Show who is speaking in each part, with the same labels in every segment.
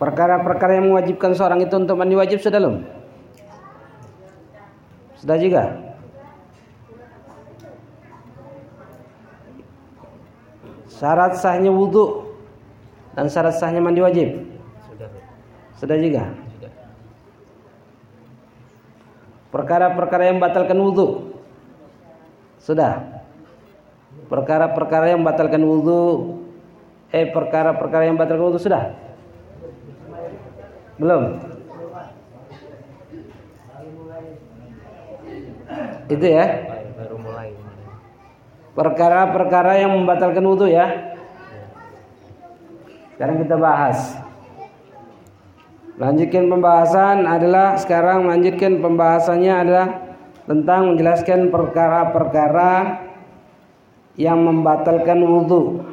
Speaker 1: Perkara-perkara yang mewajibkan seorang itu untuk mandi wajib sudah belum? Sudah juga? Syarat sahnya wudhu dan syarat sahnya mandi wajib? Sudah. Sudah juga? Perkara-perkara yang batalkan wudhu? Sudah. Perkara-perkara yang batalkan wudhu eh perkara-perkara yang batalkan wudhu sudah? Belum? Itu ya? Baru mulai. Perkara-perkara yang membatalkan wudhu ya. Sekarang kita bahas. Lanjutkan pembahasan adalah sekarang lanjutkan pembahasannya adalah tentang menjelaskan perkara-perkara yang membatalkan wudhu.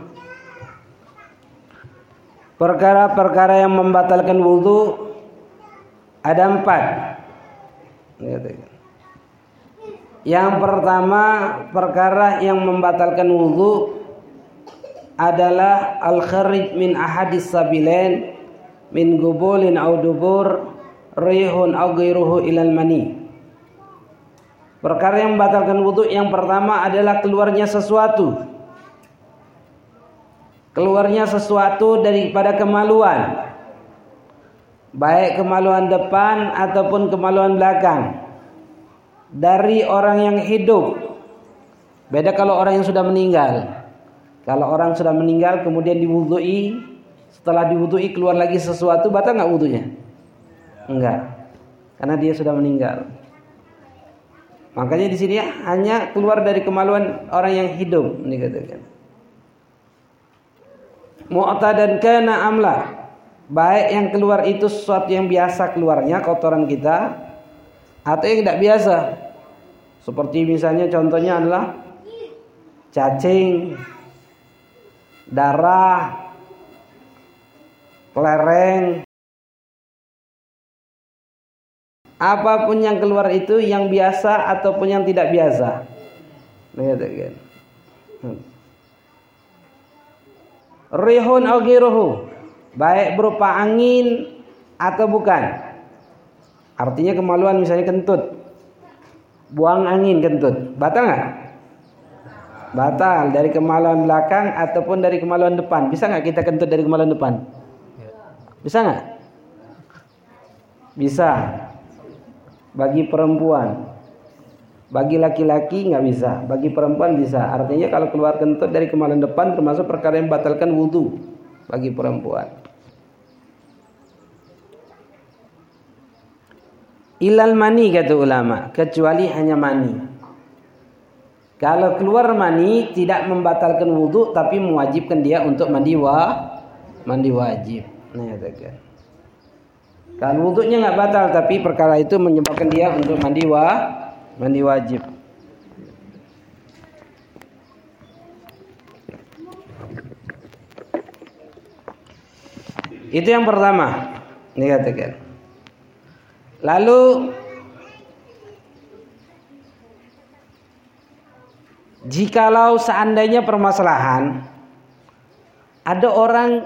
Speaker 1: Perkara-perkara yang membatalkan wudhu ada empat. Yang pertama perkara yang membatalkan wudhu adalah al-kharij min ahadis sabilain min gubulin au dubur rihun au ilal mani. Perkara yang membatalkan wudhu yang pertama adalah keluarnya sesuatu keluarnya sesuatu daripada kemaluan. Baik kemaluan depan ataupun kemaluan belakang. Dari orang yang hidup. Beda kalau orang yang sudah meninggal. Kalau orang sudah meninggal kemudian diwudui setelah diwudui keluar lagi sesuatu batal nggak wudhunya? Enggak. Karena dia sudah meninggal. Makanya di sini hanya keluar dari kemaluan orang yang hidup dikatakan mu'tadan kana amla baik yang keluar itu sesuatu yang biasa keluarnya kotoran kita atau yang tidak biasa. Seperti misalnya contohnya adalah cacing darah kelereng. Apa pun yang keluar itu yang biasa ataupun yang tidak biasa. Lihat kan rihun au baik berupa angin atau bukan. Artinya kemaluan misalnya kentut. Buang angin kentut. Batal nggak? Batal. Dari kemaluan belakang ataupun dari kemaluan depan. Bisa nggak kita kentut dari kemaluan depan? Bisa nggak? Bisa. Bagi perempuan bagi laki-laki nggak bisa, bagi perempuan bisa. Artinya kalau keluar kentut dari kemaluan depan termasuk perkara yang batalkan wudhu bagi perempuan. Ilal mani kata ulama, kecuali hanya mani. Kalau keluar mani tidak membatalkan wudhu tapi mewajibkan dia untuk mandi wa mandi wajib. Nah, ya, Kalau wudhunya nggak batal tapi perkara itu menyebabkan dia untuk mandi wa mandi wajib. Itu yang pertama. Ini katakan lalu jikalau seandainya permasalahan ada orang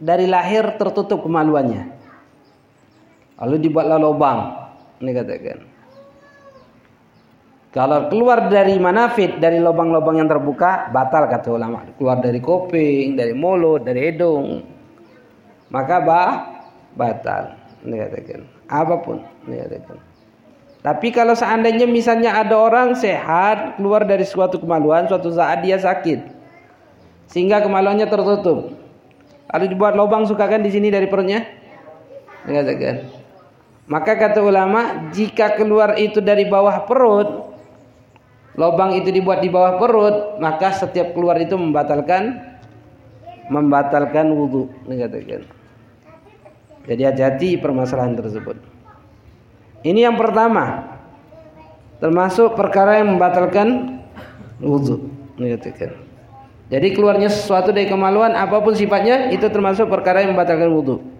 Speaker 1: dari lahir tertutup kemaluannya. Lalu dibuatlah lubang. Ini katakan kalau keluar dari manafit, dari lubang-lubang yang terbuka, batal kata ulama. Keluar dari kuping, dari mulut, dari hidung. Maka bah, batal. Ini katakan. Apa pun. Ini katakan. Tapi kalau seandainya misalnya ada orang sehat, keluar dari suatu kemaluan, suatu saat dia sakit. Sehingga kemaluannya tertutup. Lalu dibuat lubang suka kan di sini dari perutnya? Ini katakan. Maka kata ulama, jika keluar itu dari bawah perut, lubang itu dibuat di bawah perut, maka setiap keluar itu membatalkan membatalkan wudhu. Dikatakan. Jadi hati-hati permasalahan tersebut. Ini yang pertama. Termasuk perkara yang membatalkan wudhu. Dikatakan. Jadi keluarnya sesuatu dari kemaluan apa pun sifatnya itu termasuk perkara yang membatalkan wudhu.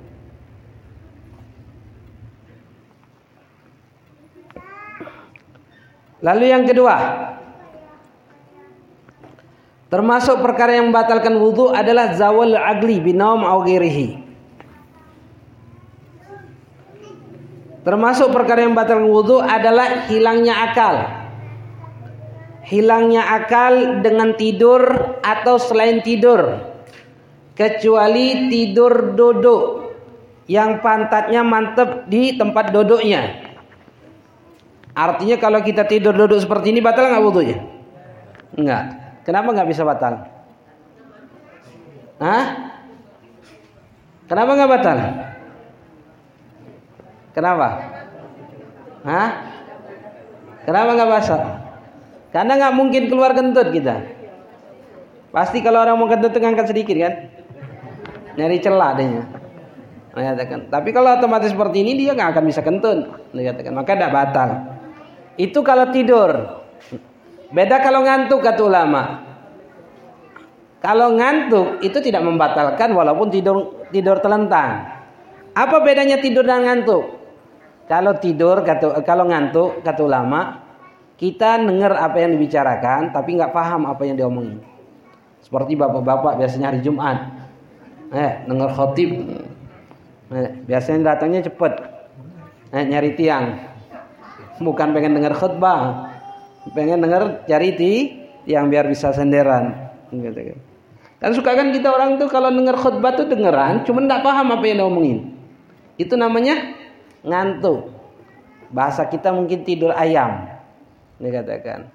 Speaker 1: Lalu yang kedua, termasuk perkara yang membatalkan wudhu adalah zawal agli binaum au Termasuk perkara yang batal wudhu adalah hilangnya akal. Hilangnya akal dengan tidur atau selain tidur. Kecuali tidur duduk yang pantatnya mantep di tempat duduknya. Artinya kalau kita tidur duduk seperti ini batal nggak wudhunya? Enggak. Kenapa nggak bisa batal? Hah? Kenapa nggak batal? Kenapa? Hah? Kenapa nggak basah? Karena nggak mungkin keluar kentut kita. Pasti kalau orang mau kentut ngangkat sedikit kan? Nyari celah adanya. Mengatakan. Tapi kalau otomatis seperti ini dia nggak akan bisa kentut. Dikatakan. Maka tidak batal. Itu kalau tidur. Beda kalau ngantuk kata ulama. Kalau ngantuk itu tidak membatalkan walaupun tidur tidur telentang. Apa bedanya tidur dan ngantuk? Kalau tidur kata kalau ngantuk kata ulama, kita dengar apa yang dibicarakan tapi nggak paham apa yang diomongin. Seperti bapak-bapak biasanya hari Jumat. Eh, dengar khotib. Eh, biasanya datangnya cepat. Eh, nyari tiang. Bukan pengen dengar khutbah. Pengen dengar cari ti yang biar bisa senderan. Gitu, Kan suka kan kita orang tuh kalau dengar khutbah tuh dengeran, cuma nggak paham apa yang diomongin. Itu namanya ngantuk. Bahasa kita mungkin tidur ayam. Dikatakan.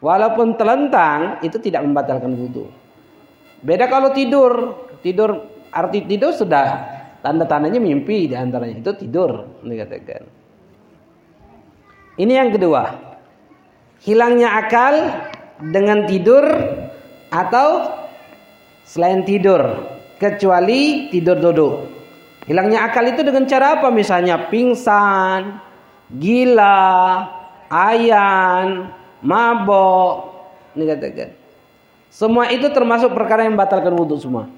Speaker 1: Walaupun telentang itu tidak membatalkan wudhu. Beda kalau tidur. Tidur arti tidur sudah tanda-tandanya mimpi di antaranya itu tidur dikatakan. Ini yang kedua. Hilangnya akal dengan tidur atau selain tidur kecuali tidur duduk. Hilangnya akal itu dengan cara apa? Misalnya pingsan, gila, ayan, mabok. Ini katakan. Semua itu termasuk perkara yang batalkan wudhu semua.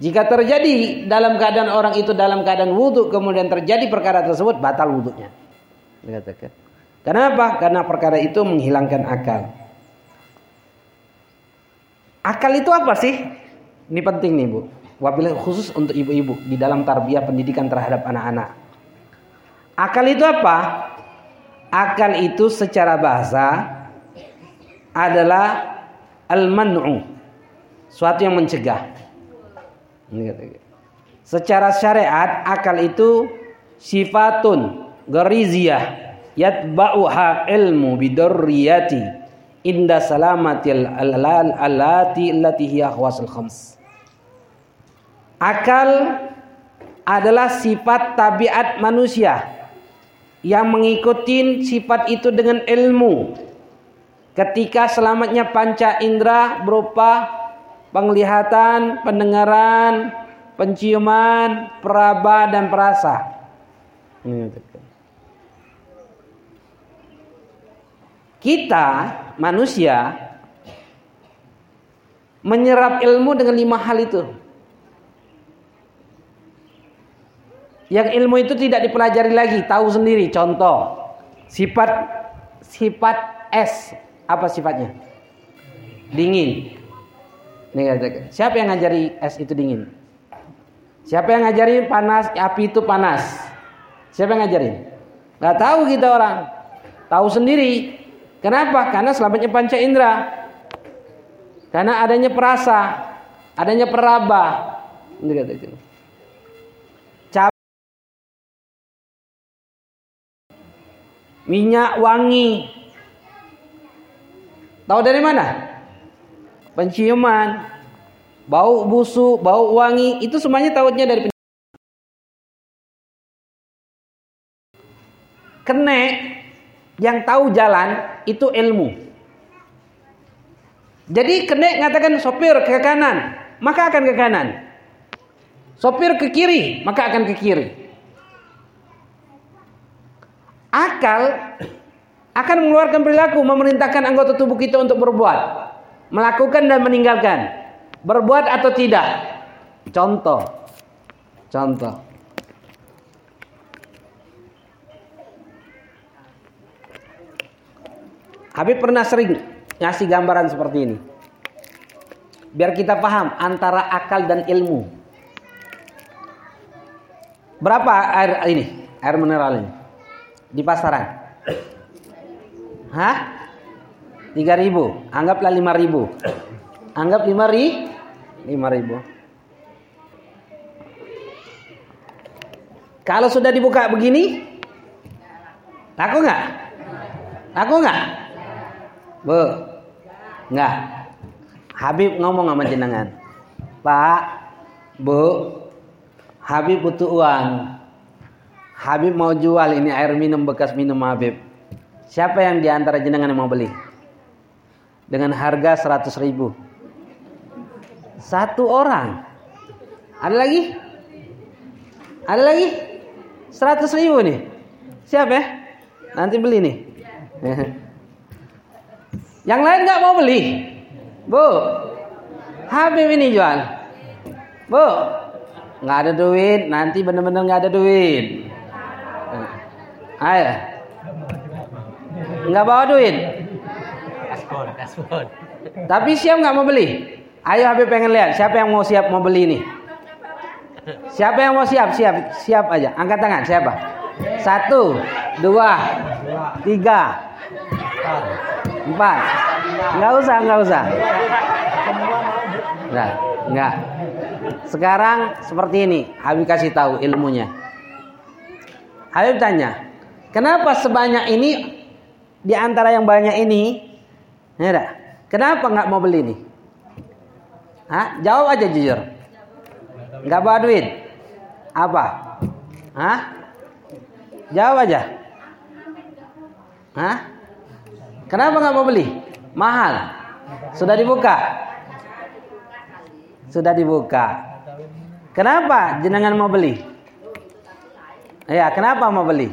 Speaker 1: Jika terjadi dalam keadaan orang itu dalam keadaan wudhu kemudian terjadi perkara tersebut batal wudhunya. Dikatakan. Kenapa? Karena perkara itu menghilangkan akal. Akal itu apa sih? Ini penting nih bu. Wabil khusus untuk ibu-ibu di dalam tarbiyah pendidikan terhadap anak-anak. Akal itu apa? Akal itu secara bahasa adalah al-man'u. Suatu yang mencegah. Secara syariat akal itu sifatun gariziyah yatba'uha ilmu bidurriyati inda salamatil alati allati hiya khwasul khams. Akal adalah sifat tabiat manusia yang mengikuti sifat itu dengan ilmu. Ketika selamatnya panca indera berupa penglihatan, pendengaran, penciuman, peraba dan perasa. Kita manusia menyerap ilmu dengan lima hal itu. Yang ilmu itu tidak dipelajari lagi, tahu sendiri. Contoh, sifat sifat es apa sifatnya? Dingin. Siapa yang ngajari es itu dingin? Siapa yang ngajarin panas, api itu panas? Siapa yang ngajarin? Gak tahu kita orang. Tahu sendiri. Kenapa? Karena selamatnya panca indera. Karena adanya perasa, adanya peraba. Minyak wangi. Tahu dari mana? Penciuman, bau busuk, bau wangi, itu semuanya tahunya dari penciuman. Kene yang tahu jalan itu ilmu. Jadi kene ngatakan sopir ke kanan, maka akan ke kanan. Sopir ke kiri, maka akan ke kiri akal akan mengeluarkan perilaku memerintahkan anggota tubuh kita untuk berbuat melakukan dan meninggalkan berbuat atau tidak contoh contoh Habib pernah sering ngasih gambaran seperti ini biar kita paham antara akal dan ilmu Berapa air ini? Air mineral ini? Di pasaran? Hah? 3000. Anggaplah 5000. Anggap 5 ri 5000. Kalau sudah dibuka begini, laku nggak? Laku nggak? Bu, nggak. Habib ngomong sama jenengan, Pak, Bu, Habib butuh uang. Habib mau jual ini air minum bekas minum Habib. Siapa yang di antara jenengan yang mau beli? Dengan harga 100 ribu. Satu orang. Ada lagi? Ada lagi? 100 ribu nih. Siap ya? Nanti beli nih. Yang lain nggak mau beli? Bu, Habib ini jual. Bu, nggak ada duit. Nanti bener-bener nggak ada duit. Ayo. Nggak bawa duit. Tapi siap nggak mau beli? Ayo Habib pengen lihat siapa yang mau siap mau beli ini. Siapa yang mau siap? Siap, siap aja. Angkat tangan. Siapa? Satu, dua, tiga, empat. Enggak usah, enggak usah. Enggak, enggak. Sekarang seperti ini. Habib kasih tahu ilmunya. Habib tanya, kenapa sebanyak ini di antara yang banyak ini? Ya, kenapa nggak mau beli ini? Hah? Jawab aja jujur. Nggak bawa duit. Apa? Hah? Jawab aja. Hah? Kenapa nggak mau beli? Mahal. Sudah dibuka. Sudah dibuka. Kenapa jenengan mau beli? Ya, kenapa mau beli?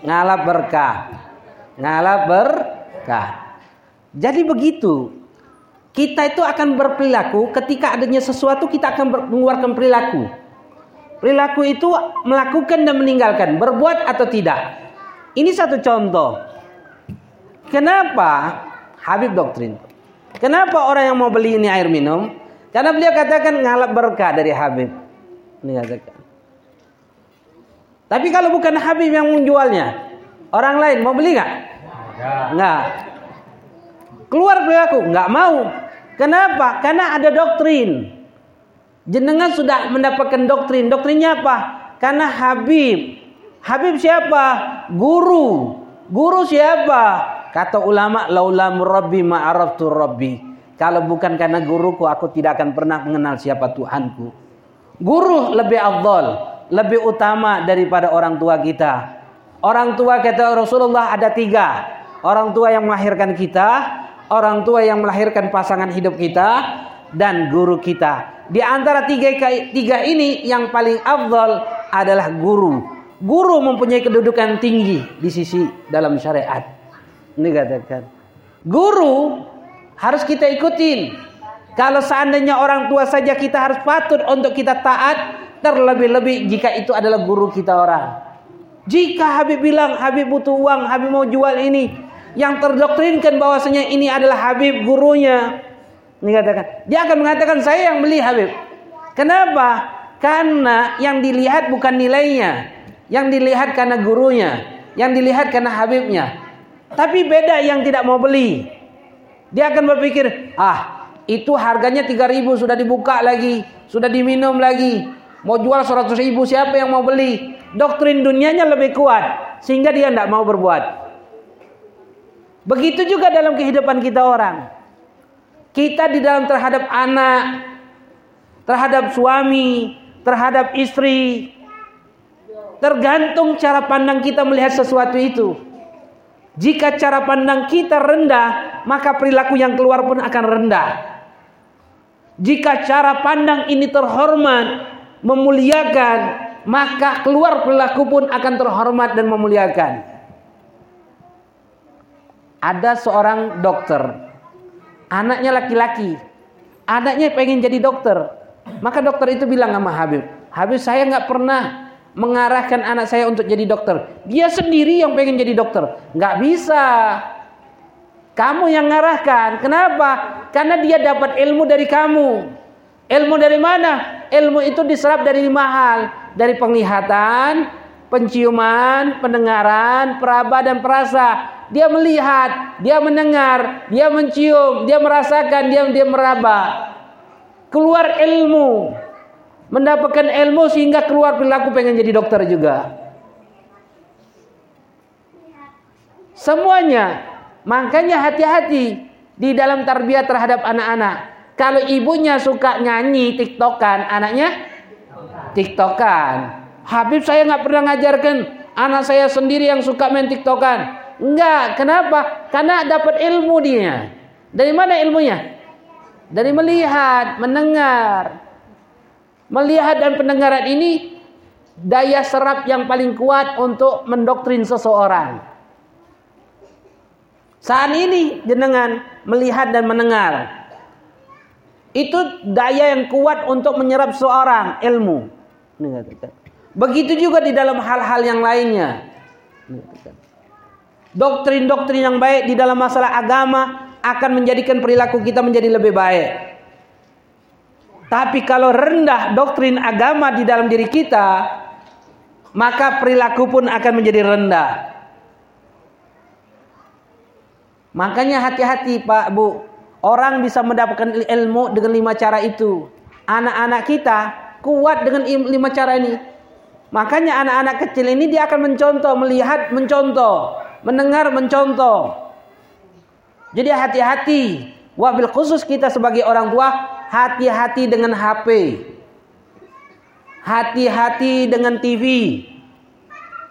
Speaker 1: Ngalap berkah. Ngalap berkah. Jadi begitu kita itu akan berperilaku ketika adanya sesuatu kita akan mengeluarkan perilaku. Perilaku itu melakukan dan meninggalkan, berbuat atau tidak. Ini satu contoh. Kenapa Habib doktrin? Kenapa orang yang mau beli ini air minum? Karena beliau katakan ngalap berkah dari Habib. Ini katakan. Tapi kalau bukan Habib yang menjualnya, orang lain mau beli nggak? Nggak. Keluar perilaku, nggak mau. Kenapa? Karena ada doktrin. Jenengan sudah mendapatkan doktrin. Doktrinnya apa? Karena Habib. Habib siapa? Guru. Guru siapa? Kata ulama, laulam rabbi ma'araftu rabbi. Kalau bukan karena guruku, aku tidak akan pernah mengenal siapa Tuhanku. Guru lebih afdol, lebih utama daripada orang tua kita. Orang tua kata Rasulullah ada tiga. Orang tua yang melahirkan kita, orang tua yang melahirkan pasangan hidup kita dan guru kita. Di antara tiga, tiga ini yang paling afdal adalah guru. Guru mempunyai kedudukan tinggi di sisi dalam syariat. Ini katakan. Guru harus kita ikutin. Kalau seandainya orang tua saja kita harus patut untuk kita taat. Terlebih-lebih jika itu adalah guru kita orang. Jika Habib bilang Habib butuh uang, Habib mau jual ini yang terdoktrinkan bahwasanya ini adalah Habib gurunya. Ini katakan, dia akan mengatakan saya yang beli Habib. Kenapa? Karena yang dilihat bukan nilainya, yang dilihat karena gurunya, yang dilihat karena Habibnya. Tapi beda yang tidak mau beli. Dia akan berpikir, ah itu harganya 3000 sudah dibuka lagi, sudah diminum lagi. Mau jual 100 ribu siapa yang mau beli? Doktrin dunianya lebih kuat sehingga dia tidak mau berbuat. Begitu juga dalam kehidupan kita orang. Kita di dalam terhadap anak, terhadap suami, terhadap istri. Tergantung cara pandang kita melihat sesuatu itu. Jika cara pandang kita rendah, maka perilaku yang keluar pun akan rendah. Jika cara pandang ini terhormat, memuliakan, maka keluar perilaku pun akan terhormat dan memuliakan. Ada seorang dokter, anaknya laki-laki, anaknya pengen jadi dokter. Maka dokter itu bilang sama Habib, Habib saya nggak pernah mengarahkan anak saya untuk jadi dokter. Dia sendiri yang pengen jadi dokter. Nggak bisa. Kamu yang ngarahkan. Kenapa? Karena dia dapat ilmu dari kamu. Ilmu dari mana? ilmu itu diserap dari lima hal. Dari penglihatan, penciuman, pendengaran, peraba dan perasa. Dia melihat, dia mendengar, dia mencium, dia merasakan, dia dia meraba. Keluar ilmu. Mendapatkan ilmu sehingga keluar perilaku pengen jadi dokter juga. Semuanya. Makanya hati-hati di dalam tarbiyah terhadap anak-anak. Kalau ibunya suka nyanyi tiktokan, anaknya tiktokan. Habib saya nggak pernah ngajarkan anak saya sendiri yang suka main tiktokan. Enggak, kenapa? Karena dapat ilmu dia. Dari mana ilmunya? Dari melihat, mendengar. Melihat dan pendengaran ini daya serap yang paling kuat untuk mendoktrin seseorang. Saat ini jenengan melihat dan mendengar. Itu daya yang kuat untuk menyerap seorang ilmu. Begitu juga di dalam hal-hal yang lainnya. Doktrin-doktrin yang baik di dalam masalah agama akan menjadikan perilaku kita menjadi lebih baik. Tapi kalau rendah doktrin agama di dalam diri kita, maka perilaku pun akan menjadi rendah. Makanya hati-hati Pak Bu. Orang bisa mendapatkan ilmu dengan lima cara itu. Anak-anak kita kuat dengan lima cara ini. Makanya anak-anak kecil ini dia akan mencontoh, melihat mencontoh, mendengar mencontoh. Jadi hati-hati. Wabil khusus kita sebagai orang tua, hati-hati dengan HP. Hati-hati dengan TV.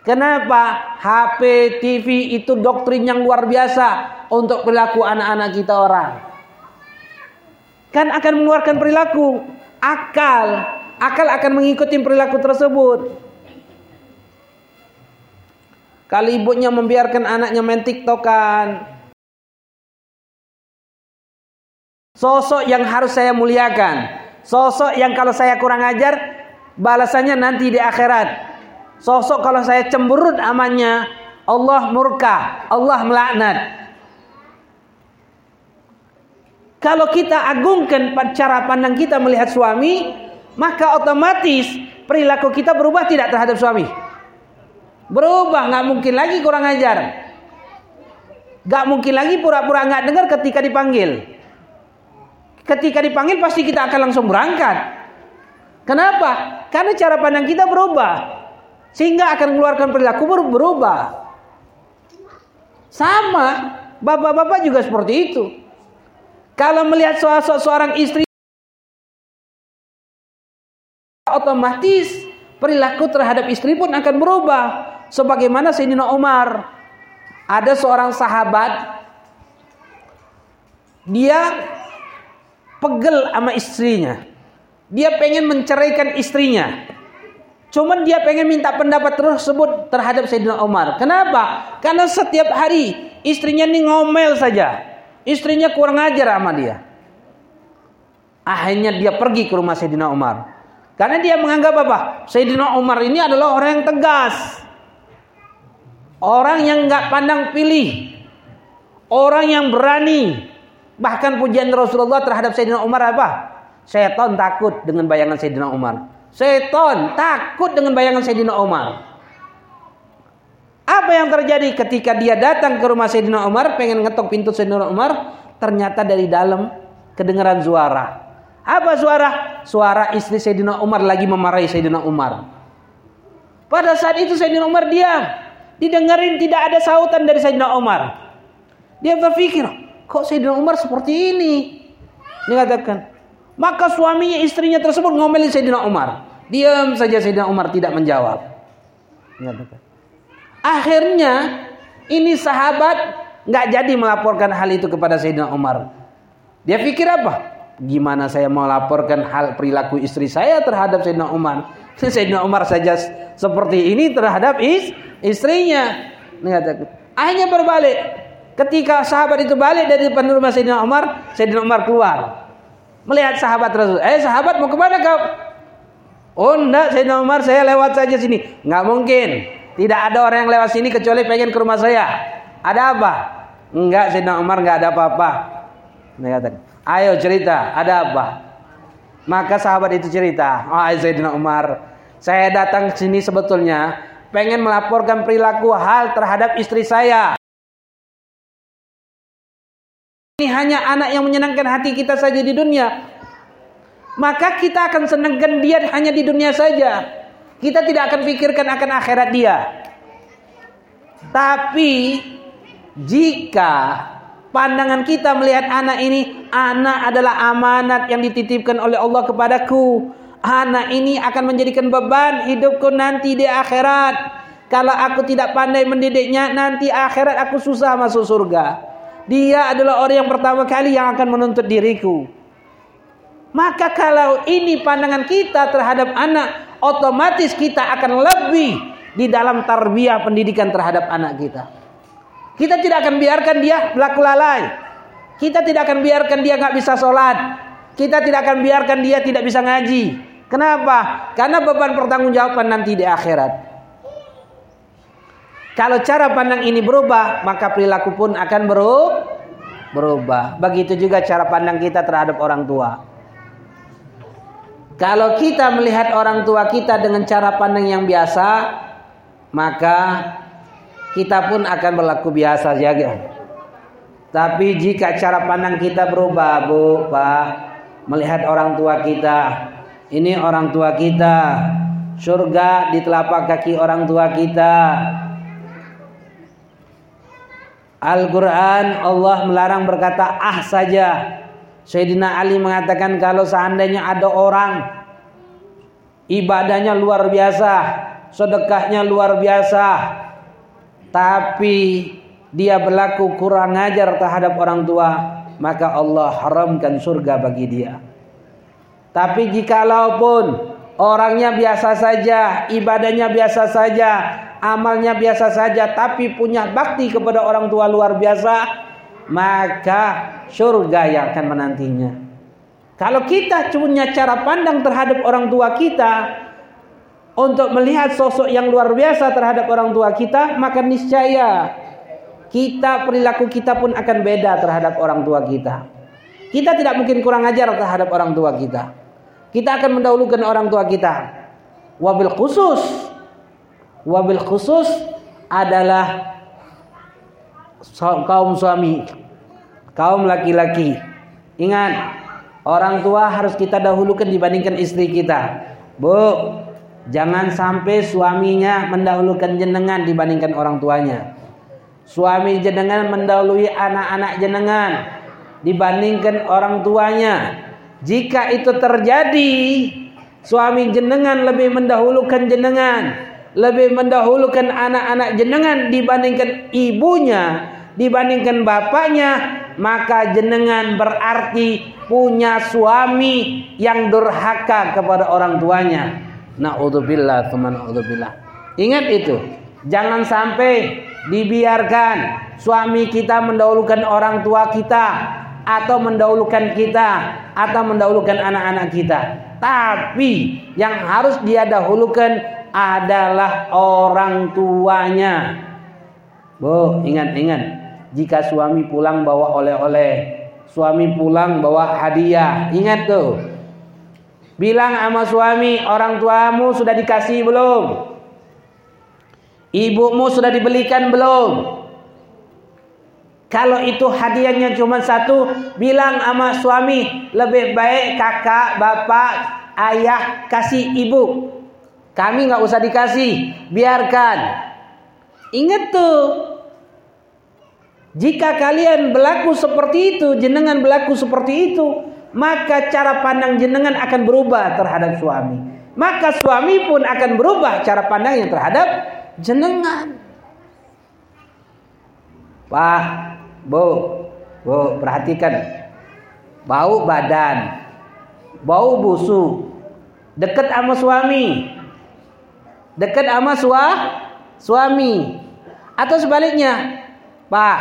Speaker 1: Kenapa? HP, TV itu doktrin yang luar biasa untuk perilaku anak-anak kita orang. Kan akan mengeluarkan perilaku, akal, akal akan mengikuti perilaku tersebut. Kalau ibunya membiarkan anaknya main tiktokan, sosok yang harus saya muliakan, sosok yang kalau saya kurang ajar, balasannya nanti di akhirat. Sosok kalau saya cemberut amannya, Allah murka, Allah melaknat. Kalau kita agungkan cara pandang kita melihat suami, maka otomatis perilaku kita berubah tidak terhadap suami. Berubah, nggak mungkin lagi kurang ajar. Nggak mungkin lagi pura-pura nggak dengar ketika dipanggil. Ketika dipanggil pasti kita akan langsung berangkat. Kenapa? Karena cara pandang kita berubah. Sehingga akan mengeluarkan perilaku berubah. Sama, bapak-bapak juga seperti itu. Kalau melihat seorang istri otomatis perilaku terhadap istri pun akan berubah. Sebagaimana Sayyidina Umar ada seorang sahabat dia pegel sama istrinya. Dia pengen menceraikan istrinya. Cuman dia pengen minta pendapat tersebut terhadap Sayyidina Umar. Kenapa? Karena setiap hari istrinya ini ngomel saja. Istrinya kurang ajar sama dia. Akhirnya dia pergi ke rumah Sayyidina Umar. Karena dia menganggap apa? Sayyidina Umar ini adalah orang yang tegas. Orang yang nggak pandang pilih. Orang yang berani. Bahkan pujian Rasulullah terhadap Sayyidina Umar apa? Setan takut dengan bayangan Sayyidina Umar. Setan takut dengan bayangan Sayyidina Umar. Apa yang terjadi ketika dia datang ke rumah Sayyidina Umar, pengen ngetok pintu Sayyidina Umar, ternyata dari dalam kedengaran suara. Apa suara? Suara istri Sayyidina Umar lagi memarahi Sayyidina Umar. Pada saat itu Sayyidina Umar diam. Didengarin tidak ada sautan dari Sayyidina Umar. Dia berpikir, kok Sayyidina Umar seperti ini? Dia katakan, maka suaminya istrinya tersebut ngomelin Sayyidina Umar. Diam saja Sayyidina Umar tidak menjawab. Dia katakan, Akhirnya ini sahabat nggak jadi melaporkan hal itu kepada Sayyidina Umar. Dia pikir apa? Gimana saya mau laporkan hal perilaku istri saya terhadap Sayyidina Umar? Sayyidina Umar saja seperti ini terhadap is istrinya. Akhirnya berbalik. Ketika sahabat itu balik dari depan rumah Sayyidina Umar, Sayyidina Umar keluar. Melihat sahabat Rasul. Eh sahabat mau ke mana kau? Oh enggak Sayyidina Umar saya lewat saja sini. Nggak mungkin. Tidak ada orang yang lewat sini kecuali pengen ke rumah saya. Ada apa? Enggak, Sayyidina Umar enggak ada apa-apa. Ayo cerita, ada apa? Maka sahabat itu cerita, "Ah, oh, Sayyidina Umar, saya datang ke sini sebetulnya pengen melaporkan perilaku hal terhadap istri saya. Ini hanya anak yang menyenangkan hati kita saja di dunia. Maka kita akan senangkan dia hanya di dunia saja. Kita tidak akan pikirkan akan akhirat dia. Tapi jika pandangan kita melihat anak ini, anak adalah amanat yang dititipkan oleh Allah kepadaku. Anak ini akan menjadikan beban hidupku nanti di akhirat. Kalau aku tidak pandai mendidiknya, nanti akhirat aku susah masuk surga. Dia adalah orang yang pertama kali yang akan menuntut diriku. Maka kalau ini pandangan kita terhadap anak, otomatis kita akan lebih di dalam tarbiyah pendidikan terhadap anak kita. Kita tidak akan biarkan dia berlaku lalai. Kita tidak akan biarkan dia nggak bisa sholat. Kita tidak akan biarkan dia tidak bisa ngaji. Kenapa? Karena beban pertanggungjawaban nanti di akhirat. Kalau cara pandang ini berubah, maka perilaku pun akan berubah. Begitu juga cara pandang kita terhadap orang tua. Kalau kita melihat orang tua kita dengan cara pandang yang biasa, maka kita pun akan berlaku biasa saja. Tapi jika cara pandang kita berubah, Bu, Pak, melihat orang tua kita, ini orang tua kita, surga di telapak kaki orang tua kita. Al-Quran Allah melarang berkata ah saja. Sayyidina Ali mengatakan kalau seandainya ada orang ibadahnya luar biasa, sedekahnya luar biasa, tapi dia berlaku kurang ajar terhadap orang tua, maka Allah haramkan surga bagi dia. Tapi jikalaupun orangnya biasa saja, ibadahnya biasa saja, amalnya biasa saja, tapi punya bakti kepada orang tua luar biasa, maka surga yang akan menantinya. Kalau kita punya cara pandang terhadap orang tua kita, untuk melihat sosok yang luar biasa terhadap orang tua kita, maka niscaya kita perilaku kita pun akan beda terhadap orang tua kita. Kita tidak mungkin kurang ajar terhadap orang tua kita. Kita akan mendahulukan orang tua kita. Wabil khusus, wabil khusus adalah kaum suami, kaum laki-laki. Ingat, orang tua harus kita dahulukan dibandingkan istri kita. Bu, Jangan sampai suaminya mendahulukan jenengan dibandingkan orang tuanya. Suami jenengan mendahului anak-anak jenengan dibandingkan orang tuanya. Jika itu terjadi, suami jenengan lebih mendahulukan jenengan, lebih mendahulukan anak-anak jenengan dibandingkan ibunya, dibandingkan bapaknya, maka jenengan berarti punya suami yang durhaka kepada orang tuanya. Na'udzubillah, teman na'udzubillah. Ingat itu. Jangan sampai dibiarkan suami kita mendahulukan orang tua kita atau mendahulukan kita atau mendahulukan anak-anak kita. Tapi yang harus dia dahulukan adalah orang tuanya. Bu, ingat-ingat. Jika suami pulang bawa oleh-oleh, suami pulang bawa hadiah. Ingat tuh Bilang sama suami, orang tuamu sudah dikasih belum? Ibumu sudah dibelikan belum? Kalau itu hadiahnya cuma satu, bilang sama suami, lebih baik kakak, bapak, ayah kasih ibu. Kami nggak usah dikasih, biarkan. Ingat tuh, jika kalian berlaku seperti itu, jenengan berlaku seperti itu, maka cara pandang jenengan akan berubah terhadap suami. Maka suami pun akan berubah cara pandangnya terhadap jenengan. Pak, Bu, Bu, perhatikan. Bau badan, bau busuk, dekat sama suami, dekat sama sua, suami, atau sebaliknya, Pak,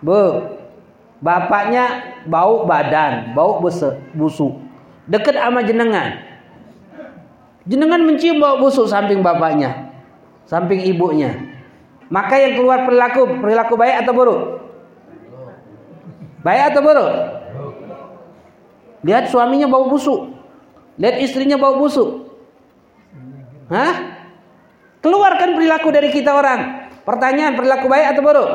Speaker 1: Bu, Bapaknya bau badan, bau busuk. Dekat sama jenengan. Jenengan mencium bau busuk samping bapaknya, samping ibunya. Maka yang keluar perilaku, perilaku baik atau buruk? Baik atau buruk? Lihat suaminya bau busuk. Lihat istrinya bau busuk. Hah? Keluarkan perilaku dari kita orang. Pertanyaan perilaku baik atau buruk?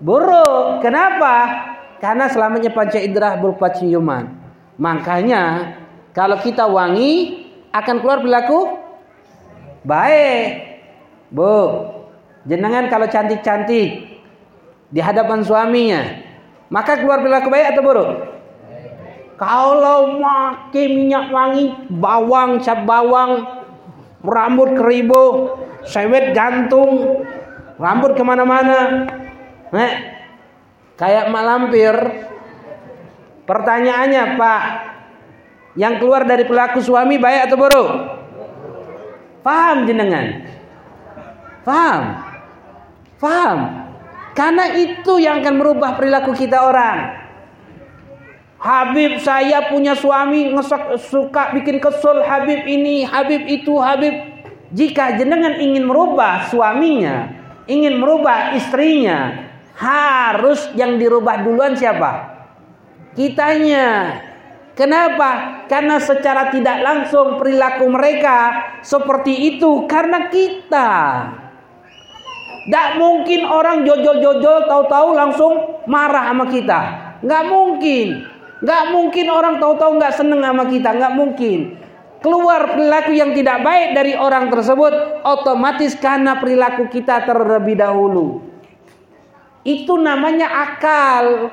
Speaker 1: Buruk. Kenapa? Karena selamanya panca indera berupa ciuman. Makanya kalau kita wangi akan keluar perilaku baik. Bu, jenengan kalau cantik-cantik di hadapan suaminya, maka keluar perilaku baik atau buruk? Kalau pakai minyak wangi, bawang, cap bawang, rambut keribu, sewet gantung, rambut ke mana-mana, eh, kayak mak lampir, Pertanyaannya Pak, yang keluar dari pelaku suami baik atau buruk? Paham jenengan? Paham? Paham? Karena itu yang akan merubah perilaku kita orang. Habib saya punya suami ngesok, suka bikin kesel Habib ini, Habib itu, Habib. Jika jenengan ingin merubah suaminya, ingin merubah istrinya, harus yang dirubah duluan siapa? kitanya. Kenapa? Karena secara tidak langsung perilaku mereka seperti itu karena kita. Tidak mungkin orang jojol-jojol tahu-tahu langsung marah sama kita. Nggak mungkin. Nggak mungkin orang tahu-tahu nggak seneng sama kita. Nggak mungkin. Keluar perilaku yang tidak baik dari orang tersebut otomatis karena perilaku kita terlebih dahulu. Itu namanya akal.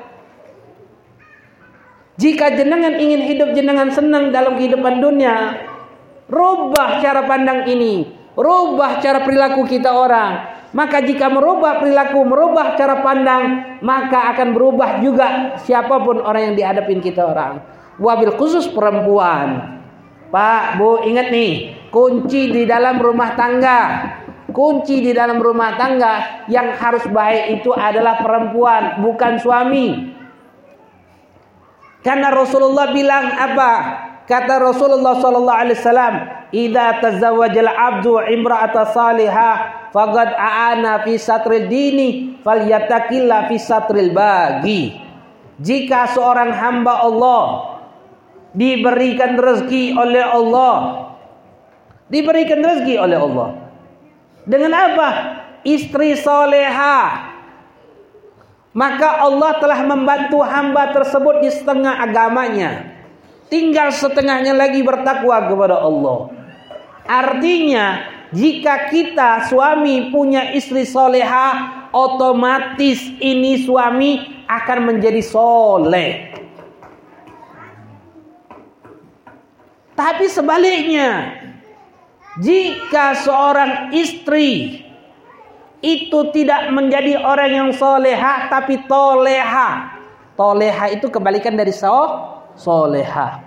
Speaker 1: Jika jenengan ingin hidup jenengan senang dalam kehidupan dunia, rubah cara pandang ini, rubah cara perilaku kita orang. Maka jika merubah perilaku, merubah cara pandang, maka akan berubah juga siapa pun orang yang dihadapin kita orang. Wabil khusus perempuan. Pak, Bu, ingat nih, kunci di dalam rumah tangga. Kunci di dalam rumah tangga yang harus baik itu adalah perempuan, bukan suami. Karena Rasulullah bilang apa? Kata Rasulullah sallallahu alaihi wasallam, "Idza tazawwajal 'abdu imra'ata salihah faqad a'ana fi satril dini falyatakilla fi satril bagi." Jika seorang hamba Allah diberikan rezeki oleh Allah, diberikan rezeki oleh Allah. Dengan apa? Istri solehah maka Allah telah membantu hamba tersebut di setengah agamanya. Tinggal setengahnya lagi bertakwa kepada Allah. Artinya, jika kita suami punya istri soleha, otomatis ini suami akan menjadi soleh. Tapi sebaliknya, jika seorang istri itu tidak menjadi orang yang soleha tapi toleha. Toleha itu kebalikan dari so, soleha.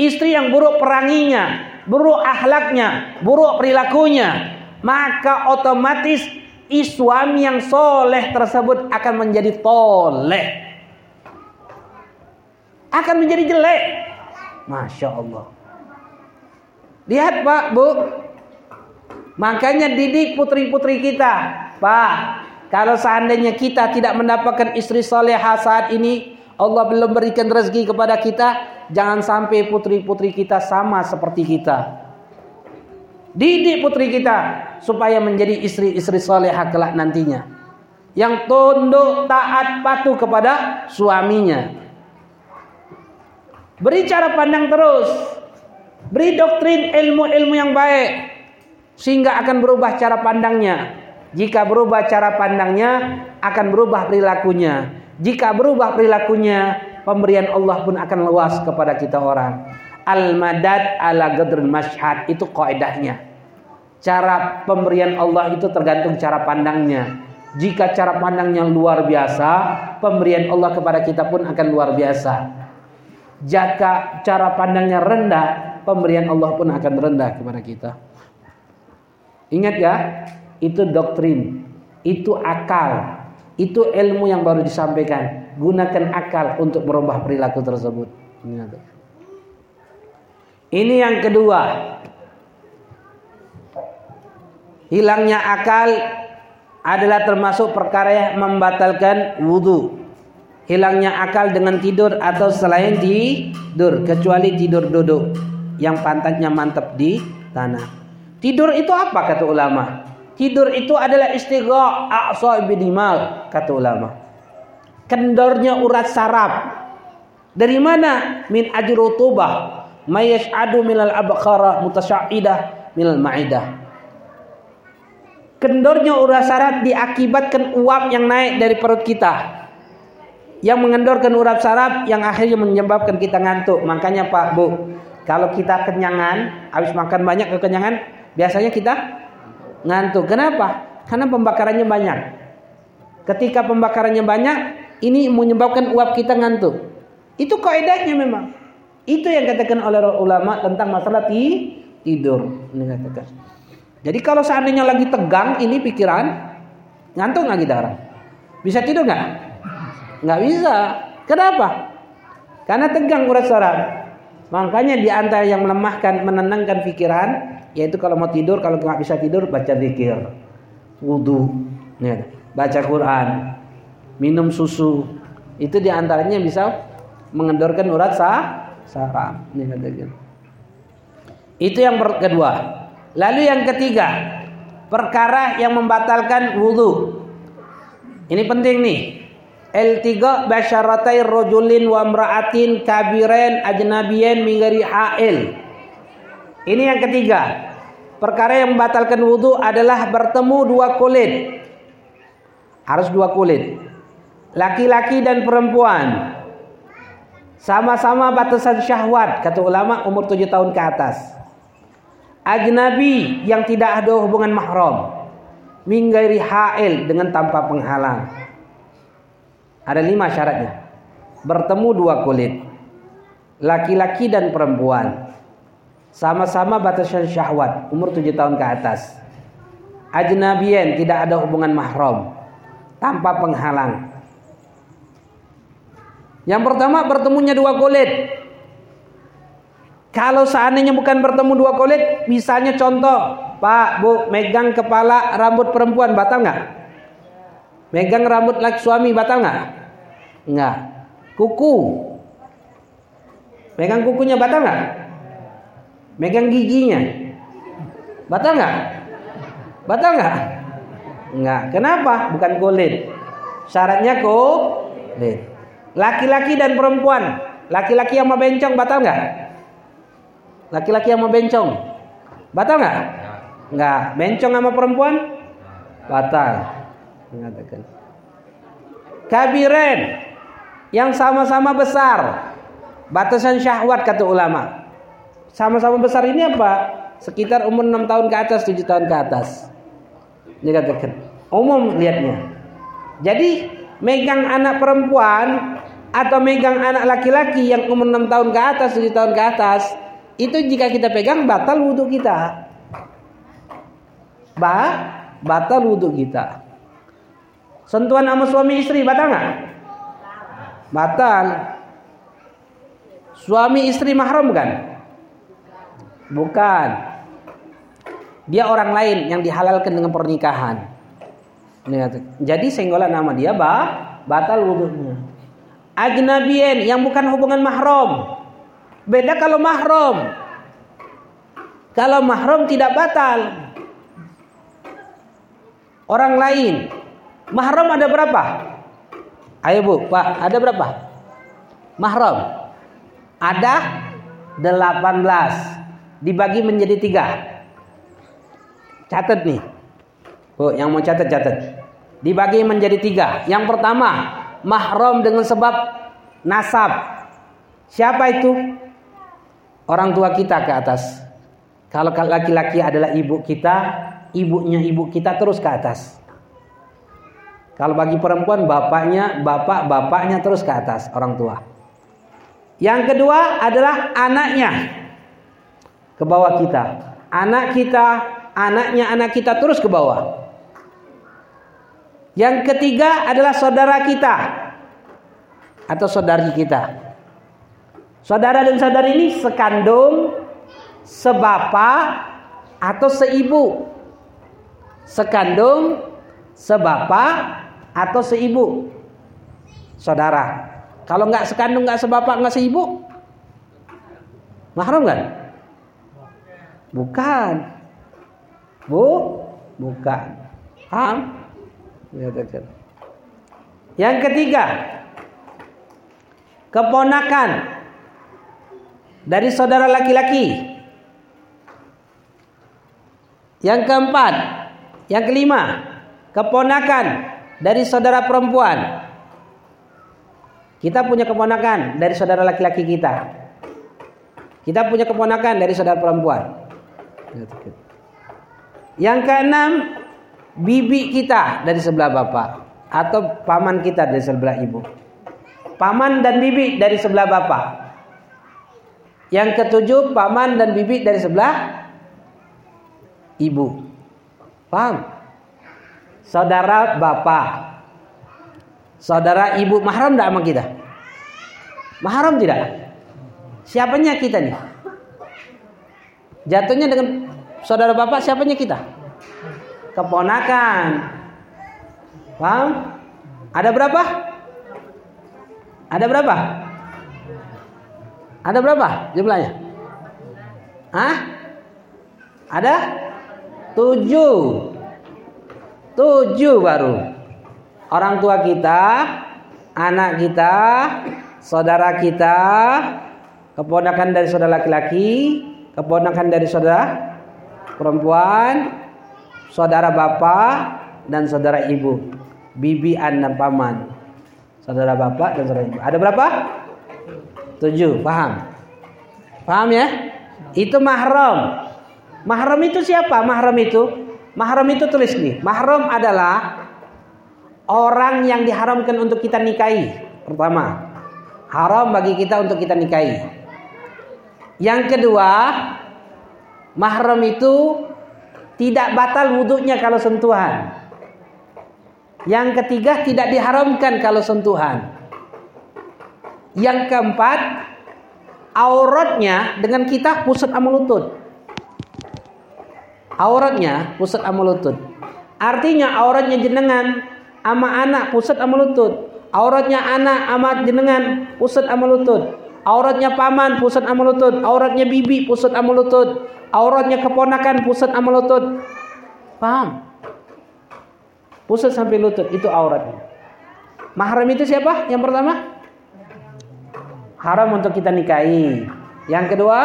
Speaker 1: Istri yang buruk peranginya, buruk akhlaknya, buruk perilakunya, maka otomatis suami yang soleh tersebut akan menjadi toleh. Akan menjadi jelek. Masya Allah. Lihat Pak, Bu, Makanya didik putri-putri kita. Pak, kalau seandainya kita tidak mendapatkan istri solehah saat ini, Allah belum berikan rezeki kepada kita, jangan sampai putri-putri kita sama seperti kita. Didik putri kita supaya menjadi istri-istri solehah kelak nantinya. Yang tunduk taat patuh kepada suaminya. Beri cara pandang terus. Beri doktrin ilmu-ilmu yang baik sehingga akan berubah cara pandangnya. Jika berubah cara pandangnya, akan berubah perilakunya. Jika berubah perilakunya, pemberian Allah pun akan luas kepada kita orang. Al-madad ala gadrul masyhad itu kaidahnya. Cara pemberian Allah itu tergantung cara pandangnya. Jika cara pandangnya luar biasa, pemberian Allah kepada kita pun akan luar biasa. Jika cara pandangnya rendah, pemberian Allah pun akan rendah kepada kita. Ingat ya, itu doktrin, itu akal, itu ilmu yang baru disampaikan. Gunakan akal untuk merubah perilaku tersebut. Ini yang kedua. Hilangnya akal adalah termasuk perkara yang membatalkan wudhu. hilangnya akal dengan tidur atau selain tidur kecuali tidur duduk yang pantatnya mantap di tanah. Tidur itu apa kata ulama? Tidur itu adalah istigha a'sa binimal kata ulama. Kendornya urat saraf. Dari mana? Min ajrutubah mayash'adu minal abqara mutasya'idah minal ma'idah. Kendornya urat saraf diakibatkan uap yang naik dari perut kita yang mengendorkan urat saraf yang akhirnya menyebabkan kita ngantuk. Makanya Pak Bu, kalau kita kenyangan, habis makan banyak kekenyangan, biasanya kita ngantuk. Kenapa? Karena pembakarannya banyak. Ketika pembakarannya banyak, ini menyebabkan uap kita ngantuk. Itu kaidahnya memang. Itu yang katakan oleh ulama tentang masalah tidur. Ini katakan. Jadi kalau seandainya lagi tegang ini pikiran, ngantuk nggak kita orang? Bisa tidur nggak? Nggak bisa. Kenapa? Karena tegang urat saraf. Makanya di antara yang melemahkan, menenangkan pikiran, yaitu kalau mau tidur, kalau nggak bisa tidur, baca zikir, wudhu, ya, baca Quran, minum susu. Itu di antaranya bisa mengendorkan urat sah, saraf. Itu yang kedua. Lalu yang ketiga, perkara yang membatalkan wudhu. Ini penting nih. L3 basyaratai rojulin wa mra'atin kabiren ajnabiyen mingari ha'il. Ini yang ketiga. Perkara yang membatalkan wudhu adalah bertemu dua kulit. Harus dua kulit. Laki-laki dan perempuan. Sama-sama batasan syahwat. Kata ulama umur tujuh tahun ke atas. Ajnabi yang tidak ada hubungan mahram. Minggairi ha'il dengan tanpa penghalang. Ada lima syaratnya. Bertemu dua kulit. Laki-laki dan perempuan. Sama-sama batasan syahwat. Umur tujuh tahun ke atas. Ajnabien tidak ada hubungan mahram. Tanpa penghalang. Yang pertama bertemunya dua kulit. Kalau seandainya bukan bertemu dua kulit, misalnya contoh, Pak, Bu, megang kepala rambut perempuan batal nggak? Megang rambut laki suami batal nggak? Enggak. Kuku. Megang kukunya batal enggak? Megang giginya. Batal enggak? Batal enggak? Enggak. Kenapa? Bukan kulit. Syaratnya kulit. Laki-laki dan perempuan. Laki-laki yang mau bencong batal enggak? Laki-laki yang mau bencong. Batal enggak? Enggak. Bencong sama perempuan? Batal. Mengatakan. Kabiren yang sama-sama besar. Batasan syahwat kata ulama. Sama-sama besar ini apa? Sekitar umur 6 tahun ke atas, 7 tahun ke atas. Dikatakan. Umum lihatnya. Jadi megang anak perempuan atau megang anak laki-laki yang umur 6 tahun ke atas, 7 tahun ke atas, itu jika kita pegang batal wudhu kita. Ba, batal wudhu kita. Sentuhan sama suami istri batal nggak? Batal. Suami istri mahram kan? Bukan. Dia orang lain yang dihalalkan dengan pernikahan. Jadi senggolan nama dia bah, batal wudhunya. Ajnabien yang bukan hubungan mahram. Beda kalau mahram. Kalau mahram tidak batal. Orang lain. Mahram ada berapa? Ayo Bu, Pak, ada berapa? Mahram. Ada 18. Dibagi menjadi tiga. Catat nih. Bu, yang mau catat catat. Dibagi menjadi tiga. Yang pertama, mahram dengan sebab nasab. Siapa itu? Orang tua kita ke atas. Kalau laki-laki adalah ibu kita, ibunya ibu kita terus ke atas. Kalau bagi perempuan bapaknya, bapak bapaknya terus ke atas orang tua. Yang kedua adalah anaknya ke bawah kita. Anak kita, anaknya anak kita terus ke bawah. Yang ketiga adalah saudara kita atau saudari kita. Saudara dan saudari ini sekandung, sebapak atau seibu. Sekandung, sebapak atau seibu. saudara. Kalau nggak sekandung, nggak sebapak, nggak seibu, mahram kan? Bukan. Bu, bukan. Paham? Yang ketiga, keponakan dari saudara laki-laki. Yang keempat, yang kelima, keponakan dari saudara perempuan. Kita punya keponakan dari saudara laki-laki kita. Kita punya keponakan dari saudara perempuan. Yang keenam, bibi kita dari sebelah bapak atau paman kita dari sebelah ibu. Paman dan bibi dari sebelah bapak. Yang ketujuh, paman dan bibi dari sebelah ibu. Paham? Saudara bapak. Saudara ibu mahram tidak sama kita? Mahram tidak? Siapanya kita nih? Jatuhnya dengan saudara bapak siapanya kita? Keponakan. Paham? Ada berapa? Ada berapa? Ada berapa jumlahnya? Hah? Ada? Tujuh. Tujuh baru. Orang tua kita, anak kita, saudara kita, keponakan dari saudara laki-laki, keponakan dari saudara perempuan, saudara bapak, dan saudara ibu. Bibi, anak, paman. Saudara bapak dan saudara ibu. Ada berapa? Tujuh. Paham? Paham ya? Itu mahram. Mahram itu siapa? Mahram itu Mahram itu tulis nih. Mahram adalah orang yang diharamkan untuk kita nikahi. Pertama, haram bagi kita untuk kita nikahi. Yang kedua, mahram itu tidak batal wudhunya kalau sentuhan. Yang ketiga, tidak diharamkan kalau sentuhan. Yang keempat, auratnya dengan kita pusat amalutut auratnya pusat amalutut. Artinya auratnya jenengan ama anak pusat amalutut. Auratnya anak amat jenengan pusat amalutut. Auratnya paman pusat amalutut. Auratnya bibi pusat amalutut. Auratnya keponakan pusat amalutut. Paham? Pusat sampai lutut itu auratnya. Mahram itu siapa? Yang pertama? Haram untuk kita nikahi. Yang kedua,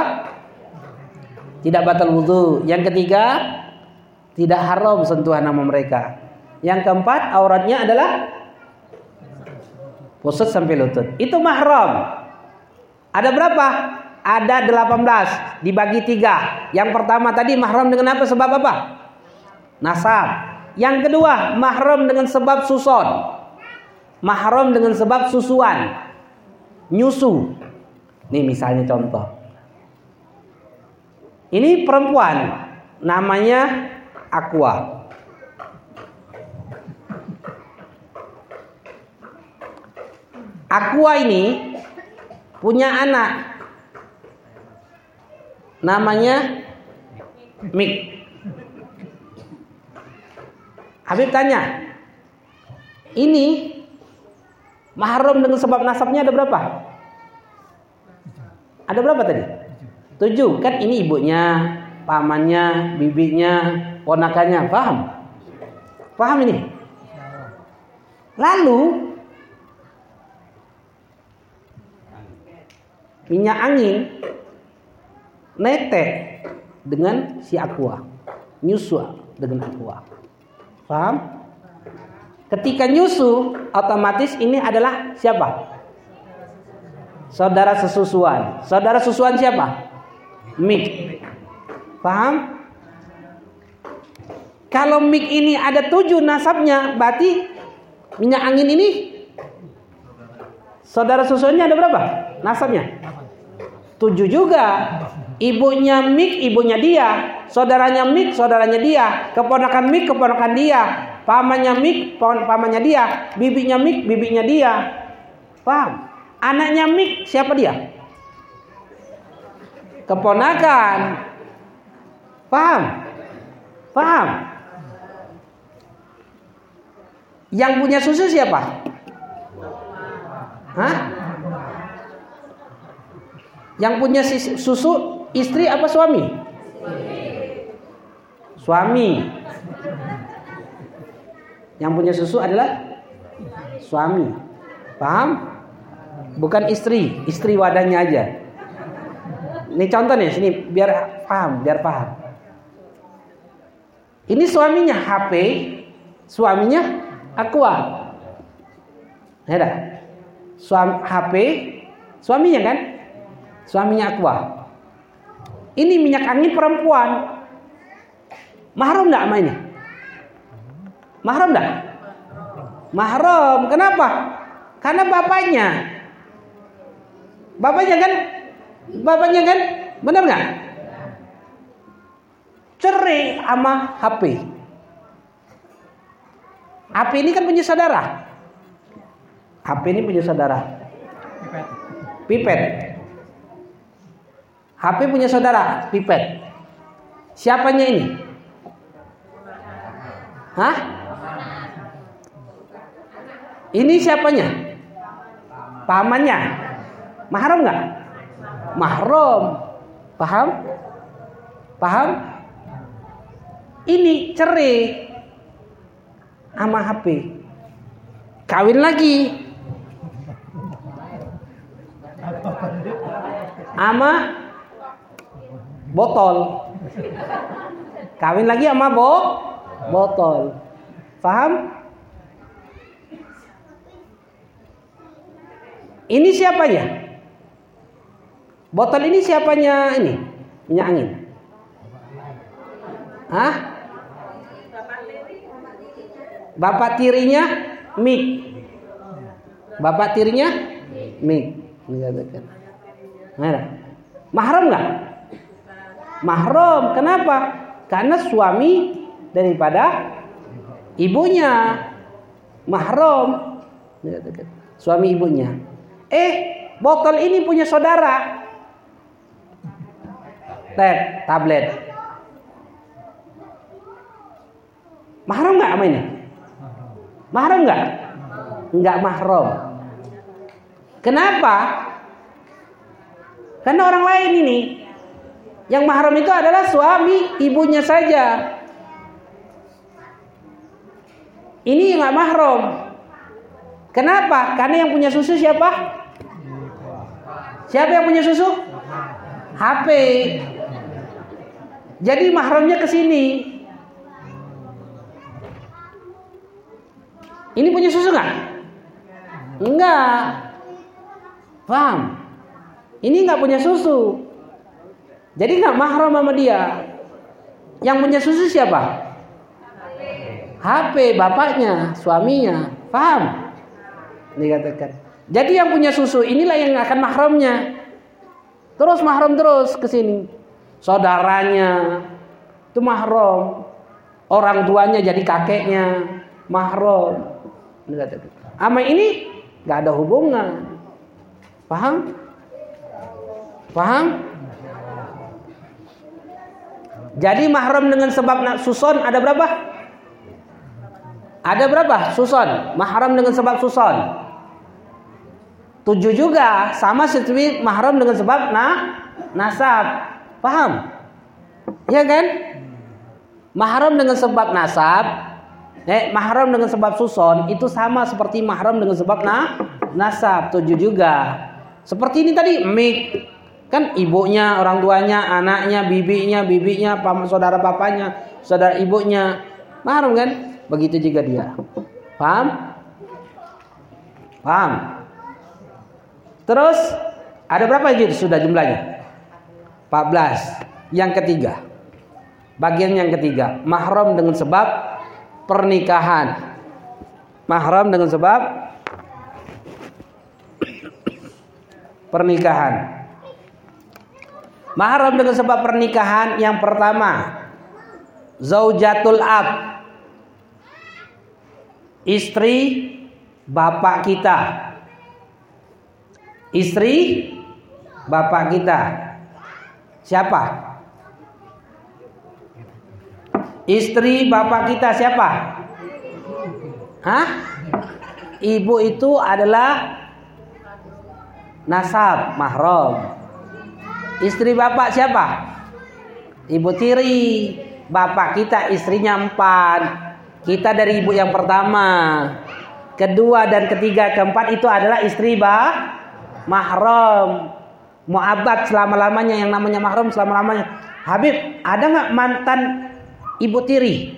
Speaker 1: tidak batal wudhu. Yang ketiga, tidak haram sentuhan nama mereka. Yang keempat, auratnya adalah pusat sampai lutut. Itu mahram. Ada berapa? Ada 18 dibagi tiga. Yang pertama tadi mahram dengan apa? Sebab apa? Nasab. Yang kedua, mahram dengan sebab suson. Mahram dengan sebab susuan. Nyusu. Ini misalnya contoh. Ini perempuan namanya Aqua. Aqua ini punya anak namanya Mik. Habib tanya, ini mahram dengan sebab nasabnya ada berapa? Ada berapa tadi? Tujuh kan ini ibunya, pamannya, bibinya, ponakannya, paham? Paham ini? Lalu minyak angin netek dengan si aqua, nyusu dengan aqua. Paham? Ketika nyusu, otomatis ini adalah siapa? Saudara sesusuan. Saudara sesusuan siapa? Mik. Paham? Kalau mik ini ada tujuh nasabnya, berarti minyak angin ini saudara susunya ada berapa? Nasabnya? Tujuh juga. Ibunya mik, ibunya dia. Saudaranya mik, saudaranya dia. Keponakan mik, keponakan dia. Pamannya mik, pamannya dia. Bibinya mik, bibinya dia. Paham? Anaknya mik, siapa dia? Keponakan. Paham? Paham? Yang punya susu siapa? Hah? Yang punya susu istri apa suami? Suami. Yang punya susu adalah suami. Paham? Bukan istri, istri wadahnya aja. Ini contoh nih sini biar paham, biar paham. Ini suaminya HP, suaminya Aqua. Ya Suami HP, suaminya kan? Suaminya Aqua. Ini minyak angin perempuan. Mahram enggak sama ini? Mahram enggak? Mahram. Kenapa? Karena bapaknya. Bapaknya kan? Bapaknya kan? Benar nggak? Cerai sama HP. HP ini kan punya saudara. HP ini punya saudara. Pipet. Pipet. HP punya saudara, Pipet. Siapanya ini? Hah? Ini siapanya? Pamannya. Mahram nggak? Mahram. Paham? Paham? Ini cerai sama HP. Kawin lagi. Sama botol. Kawin lagi sama bo botol. Paham? Ini siapanya? Botol ini siapanya ini? Minyak angin. Hah? Bapak tirinya mik. Bapak tirinya mik. Nah, mahram nggak? Mahram. Kenapa? Karena suami daripada ibunya. Mahram. Suami ibunya. Eh, botol ini punya saudara. Tab, tablet. Mahram nggak ini? Mahram nggak? Nggak mahram. Kenapa? Karena orang lain ini yang mahram itu adalah suami ibunya saja. Ini nggak mahram. Kenapa? Karena yang punya susu siapa? Siapa yang punya susu? HP. Jadi mahramnya ke sini. Ini punya susu nggak? Enggak. Paham? Ini nggak punya susu. Jadi nggak mahram sama dia. Yang punya susu siapa? HP bapaknya, suaminya. Paham? Dikatakan. Jadi yang punya susu inilah yang akan mahramnya. Terus mahram terus ke sini. Saudaranya itu mahram. Orang tuanya jadi kakeknya mahram. Dikatakan. Ama ini nggak ada hubungan. Paham? Paham? Jadi mahram dengan sebab suson ada berapa? Ada berapa? Suson. Mahram dengan sebab suson. Tujuh juga sama seperti mahram dengan sebab na nasab. Paham? Ya kan? Mahram dengan sebab nasab, eh mahram dengan sebab suson itu sama seperti mahram dengan sebab na nasab. Tujuh juga. Seperti ini tadi mik kan ibunya, orang tuanya, anaknya, bibinya, bibinya, saudara papanya, saudara ibunya. Mahram kan? Begitu juga dia. Paham? Paham? Terus ada berapa itu sudah jumlahnya? 14. Yang ketiga. Bagian yang ketiga, mahram dengan sebab pernikahan. Mahram dengan sebab pernikahan. Mahram dengan sebab pernikahan yang pertama, zaujatul ab. Istri bapak kita istri bapak kita. Siapa? Istri bapak kita siapa? Hah? Ibu itu adalah nasab mahram. Istri bapak siapa? Ibu tiri. Bapak kita istrinya empat. Kita dari ibu yang pertama. Kedua dan ketiga keempat itu adalah istri bah mahram. Mu'abad selama-lamanya yang namanya mahram selama-lamanya. Habib, ada nggak mantan ibu tiri?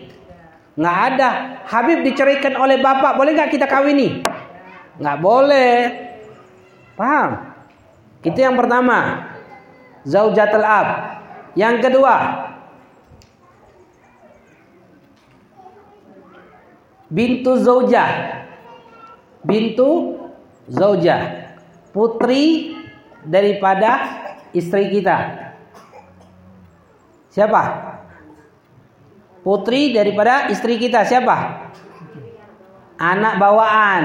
Speaker 1: Nggak ada. Habib diceraikan oleh bapak, boleh nggak kita kawini? Nggak boleh. Paham? Itu yang pertama. Zaujatul ab. Yang kedua. Bintu zaujah. Bintu zaujah. Putri daripada istri kita. Siapa? Putri daripada istri kita siapa? Anak bawaan.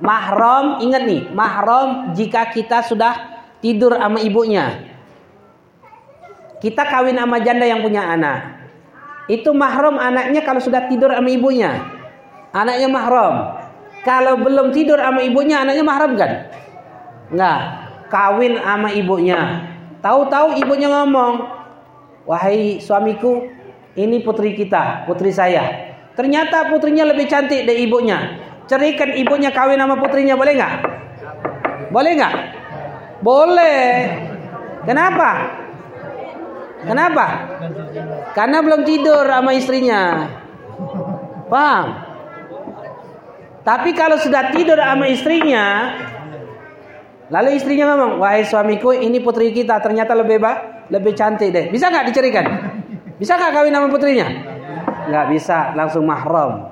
Speaker 1: Mahram, ingat nih, mahram jika kita sudah tidur sama ibunya. Kita kawin sama janda yang punya anak. Itu mahram anaknya kalau sudah tidur sama ibunya. Anaknya mahram. Kalau belum tidur sama ibunya, anaknya mahram kan? Enggak. Kawin sama ibunya. Tahu-tahu ibunya ngomong, "Wahai suamiku, ini putri kita, putri saya. Ternyata putrinya lebih cantik dari ibunya. Cerikan ibunya kawin sama putrinya boleh nggak? Boleh nggak? Boleh. Kenapa? Kenapa? Karena belum tidur sama istrinya. Paham? Tapi kalau sudah tidur sama istrinya, lalu istrinya ngomong, wahai suamiku, ini putri kita ternyata lebih bah, lebih cantik deh. Bisa nggak dicerikan? Bisa nggak kawin sama putrinya? Nggak bisa, langsung mahram.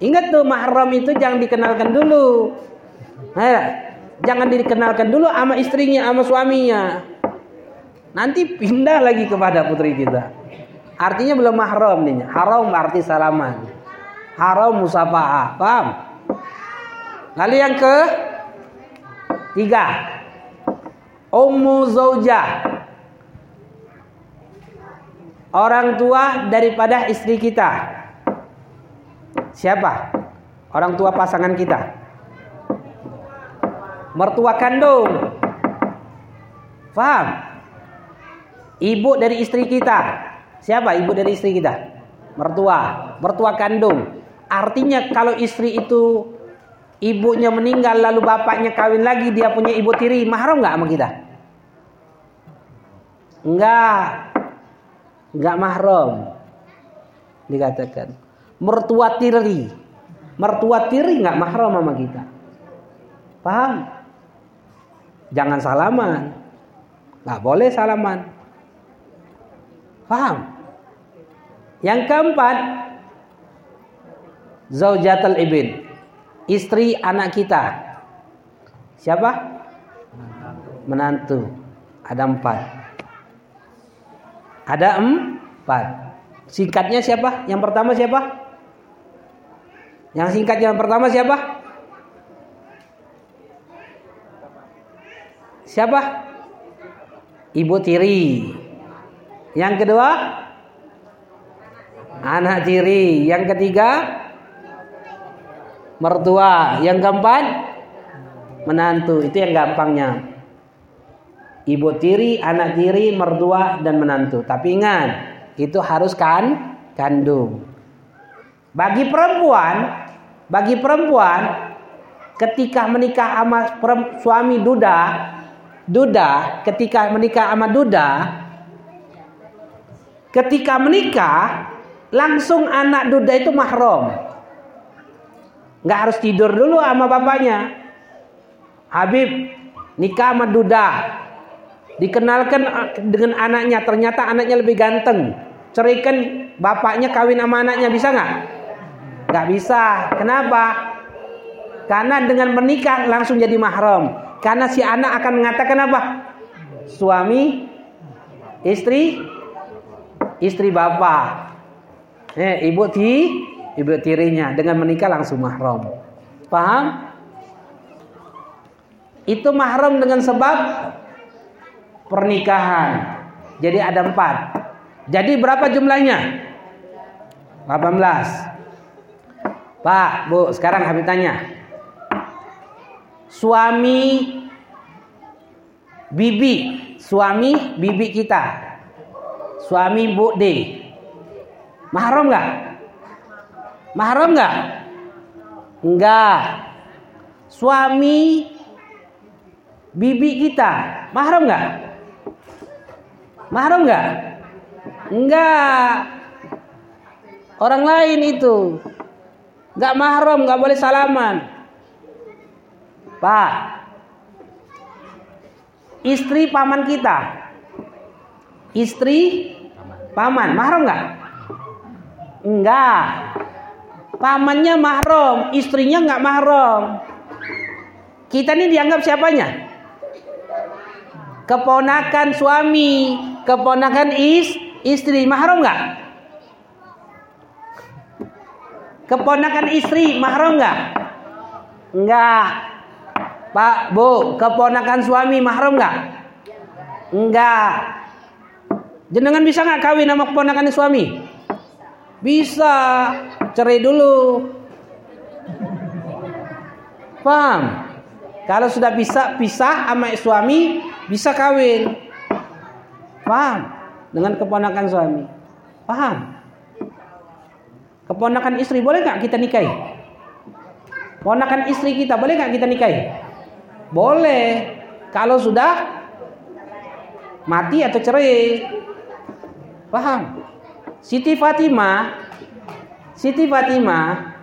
Speaker 1: Ingat tuh mahram itu jangan dikenalkan dulu. Nah, jangan dikenalkan dulu sama istrinya, sama suaminya. Nanti pindah lagi kepada putri kita. Artinya belum mahram nih. Haram arti salaman. Haram musafa'ah. Paham? Lalu yang ke tiga. Ummu zaujah orang tua daripada istri kita. Siapa? Orang tua pasangan kita. Mertua kandung. Faham? Ibu dari istri kita. Siapa ibu dari istri kita? Mertua, mertua kandung. Artinya kalau istri itu ibunya meninggal lalu bapaknya kawin lagi dia punya ibu tiri, mahram nggak sama kita? Enggak nggak mahram dikatakan. Mertua tiri. Mertua tiri nggak mahram sama kita. Paham? Jangan salaman. Nggak boleh salaman. Paham? Yang keempat zaujatul ibn istri anak kita siapa menantu ada empat ada empat. Singkatnya siapa? Yang pertama siapa? Yang singkat yang pertama siapa? Siapa? Ibu tiri. Yang kedua? Anak tiri. Yang ketiga? Mertua. Yang keempat? Menantu. Itu yang gampangnya ibu tiri, anak tiri, mertua dan menantu. Tapi ingat, itu harus kan kandung. Bagi perempuan, bagi perempuan ketika menikah sama suami duda, duda ketika menikah sama duda, ketika menikah langsung anak duda itu mahram. Nggak harus tidur dulu sama bapaknya. Habib nikah sama duda, Dikenalkan ah, dengan anaknya, ternyata anaknya lebih ganteng. Ceraikan bapaknya kawin sama anaknya bisa nggak? Nggak bisa. Kenapa? Karena dengan menikah langsung jadi mahram. Karena si anak akan mengatakan apa? Suami, istri, istri bapak. Eh, ibu ti, ibu tirinya dengan menikah langsung mahram. Paham? Itu mahram dengan sebab pernikahan. Jadi ada empat. Jadi berapa jumlahnya? 18. Pak, Bu, sekarang Habib tanya. Suami Bibi, suami bibi kita. Suami Bu D. Mahram nggak? Mahram nggak? Enggak. Suami bibi kita. Mahram nggak? Mahram nggak? Enggak. Orang lain itu. Enggak mahram, enggak boleh salaman. Pak. Istri paman kita. Istri paman, mahram enggak? Enggak. Pamannya mahram, istrinya enggak mahram. Kita ini dianggap siapanya? Keponakan suami, keponakan is istri mahram enggak? Keponakan istri mahram enggak? Enggak. Pak, Bu, keponakan suami mahram enggak? Enggak. Jenengan bisa nggak kawin sama keponakan suami? Bisa. Cerai dulu. Paham? Kalau sudah bisa pisah sama suami, bisa kawin. Paham? Dengan keponakan suami. Paham? Keponakan istri boleh nggak kita nikahi? Ponakan istri kita boleh nggak kita nikahi? Boleh. Kalau sudah mati atau cerai. Paham? Siti Fatimah, Siti Fatimah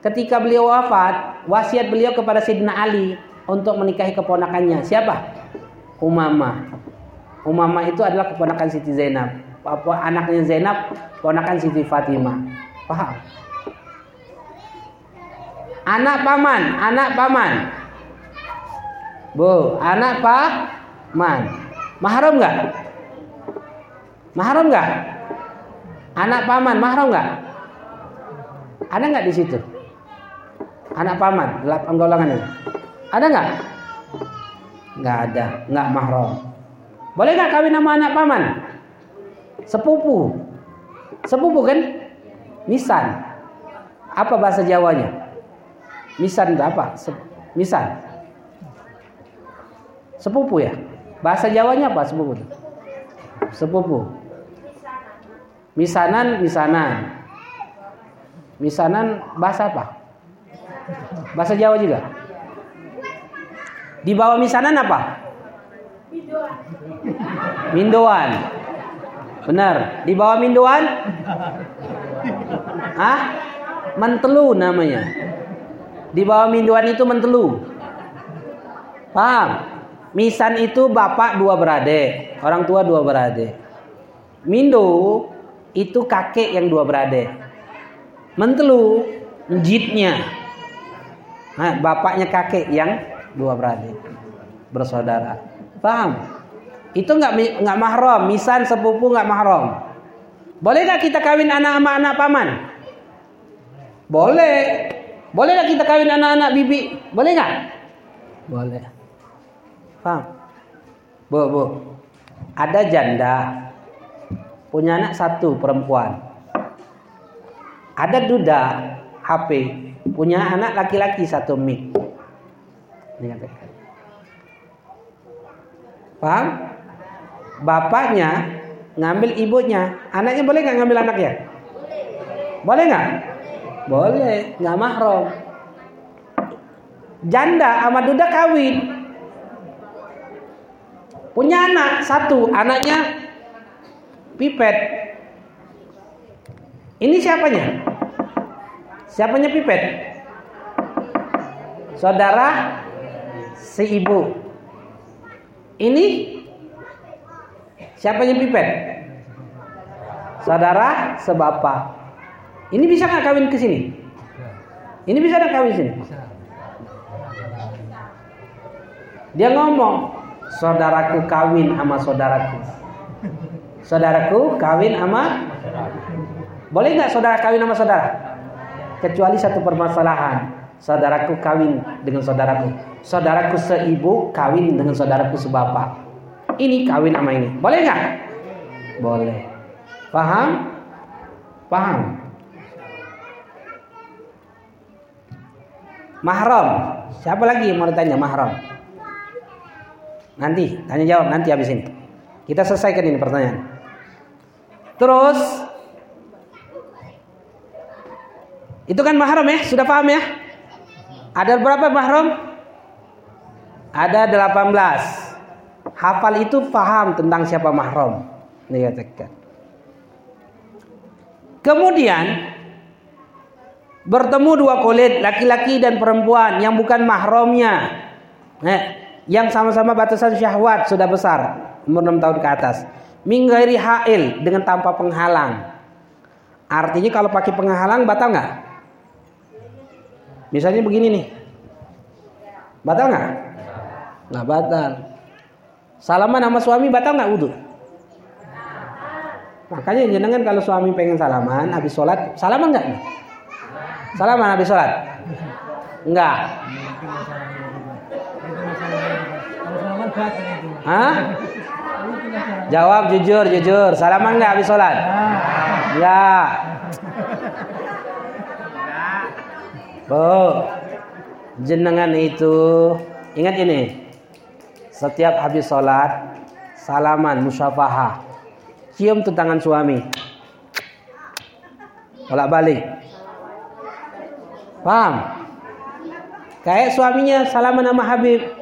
Speaker 1: ketika beliau wafat, wasiat beliau kepada Sayyidina Ali untuk menikahi keponakannya. Siapa? Umamah. Umamah itu adalah keponakan Siti Zainab. Anaknya Zainab, keponakan Siti Fatimah. Paham? Anak paman, anak paman. Bu, anak paman. Mahram enggak? Mahram enggak? Anak paman mahram enggak? Ada enggak di situ? Anak paman, delapan golongan itu. Ada enggak? Enggak ada, enggak mahram. Boleh enggak kawin sama anak paman? Sepupu. Sepupu kan? Misan. Apa bahasa Jawanya? Misan itu apa? Misan. Sepupu ya? Bahasa Jawanya apa sepupu? Sepupu. Misanan, misanan. Misanan bahasa apa? Bahasa Jawa juga. Di bawah misanan apa? Mindoan. Benar. Di bawah mindoan Hah? Mentelu namanya. Di bawah minduan itu mentelu. Paham? Misan itu bapak dua beradik, orang tua dua beradik. Mindo itu kakek yang dua beradik. Mentelu jitnya. Nah, bapaknya kakek yang dua beradik bersaudara. Paham? Itu nggak nggak mahram, misan sepupu nggak mahram. Boleh nggak kita kawin anak sama anak paman? Boleh. Boleh nggak kita kawin anak-anak bibi? Boleh nggak? Boleh. Paham? Bu, bu. Ada janda punya anak satu perempuan. Ada duda HP punya anak laki-laki satu mik. Paham? Bapaknya ngambil ibunya, anaknya boleh nggak ngambil anaknya? Boleh nggak? Boleh, nggak mahram. Janda sama duda kawin. Punya anak satu, anaknya pipet. Ini siapanya? Siapanya pipet? Saudara si ibu. Ini siapanya pipet? Saudara sebapa. Ini bisa nggak kawin ke sini? Ini bisa nggak kawin sini? Dia ngomong, saudaraku kawin sama saudaraku. Saudaraku kawin sama Boleh nggak saudara kawin sama saudara? Kecuali satu permasalahan. Saudaraku kawin dengan saudaraku. Saudaraku seibu kawin dengan saudaraku sebapak. Ini kawin sama ini. Boleh nggak? Boleh. Paham? Paham? Mahram. Siapa lagi yang mau ditanya mahram? Nanti, tanya jawab nanti habis ini. Kita selesaikan ini pertanyaan. Terus itu kan mahram ya, sudah paham ya? Ada berapa mahram? Ada 18. Hafal itu paham tentang siapa mahram. Dikatakan. Kemudian bertemu dua kulit laki-laki dan perempuan yang bukan mahramnya. Nah, yang sama-sama batasan syahwat sudah besar, umur 6 tahun ke atas. Minggairi hail dengan tanpa penghalang. Artinya kalau pakai penghalang batal nggak? Misalnya begini nih. Batal nggak? Nggak batal. Salaman sama suami batal nggak wudhu? Makanya jenengan kalau suami pengen salaman habis sholat, salaman nggak? Salaman habis sholat? Enggak. Hah? Jawab jujur, jujur. Salaman nggak habis sholat? Ya. Bu, jenengan itu ingat ini. Setiap habis sholat, salaman, musyafahah. Cium tuh tangan suami. Bolak balik. Paham? Kayak suaminya salaman sama Habib.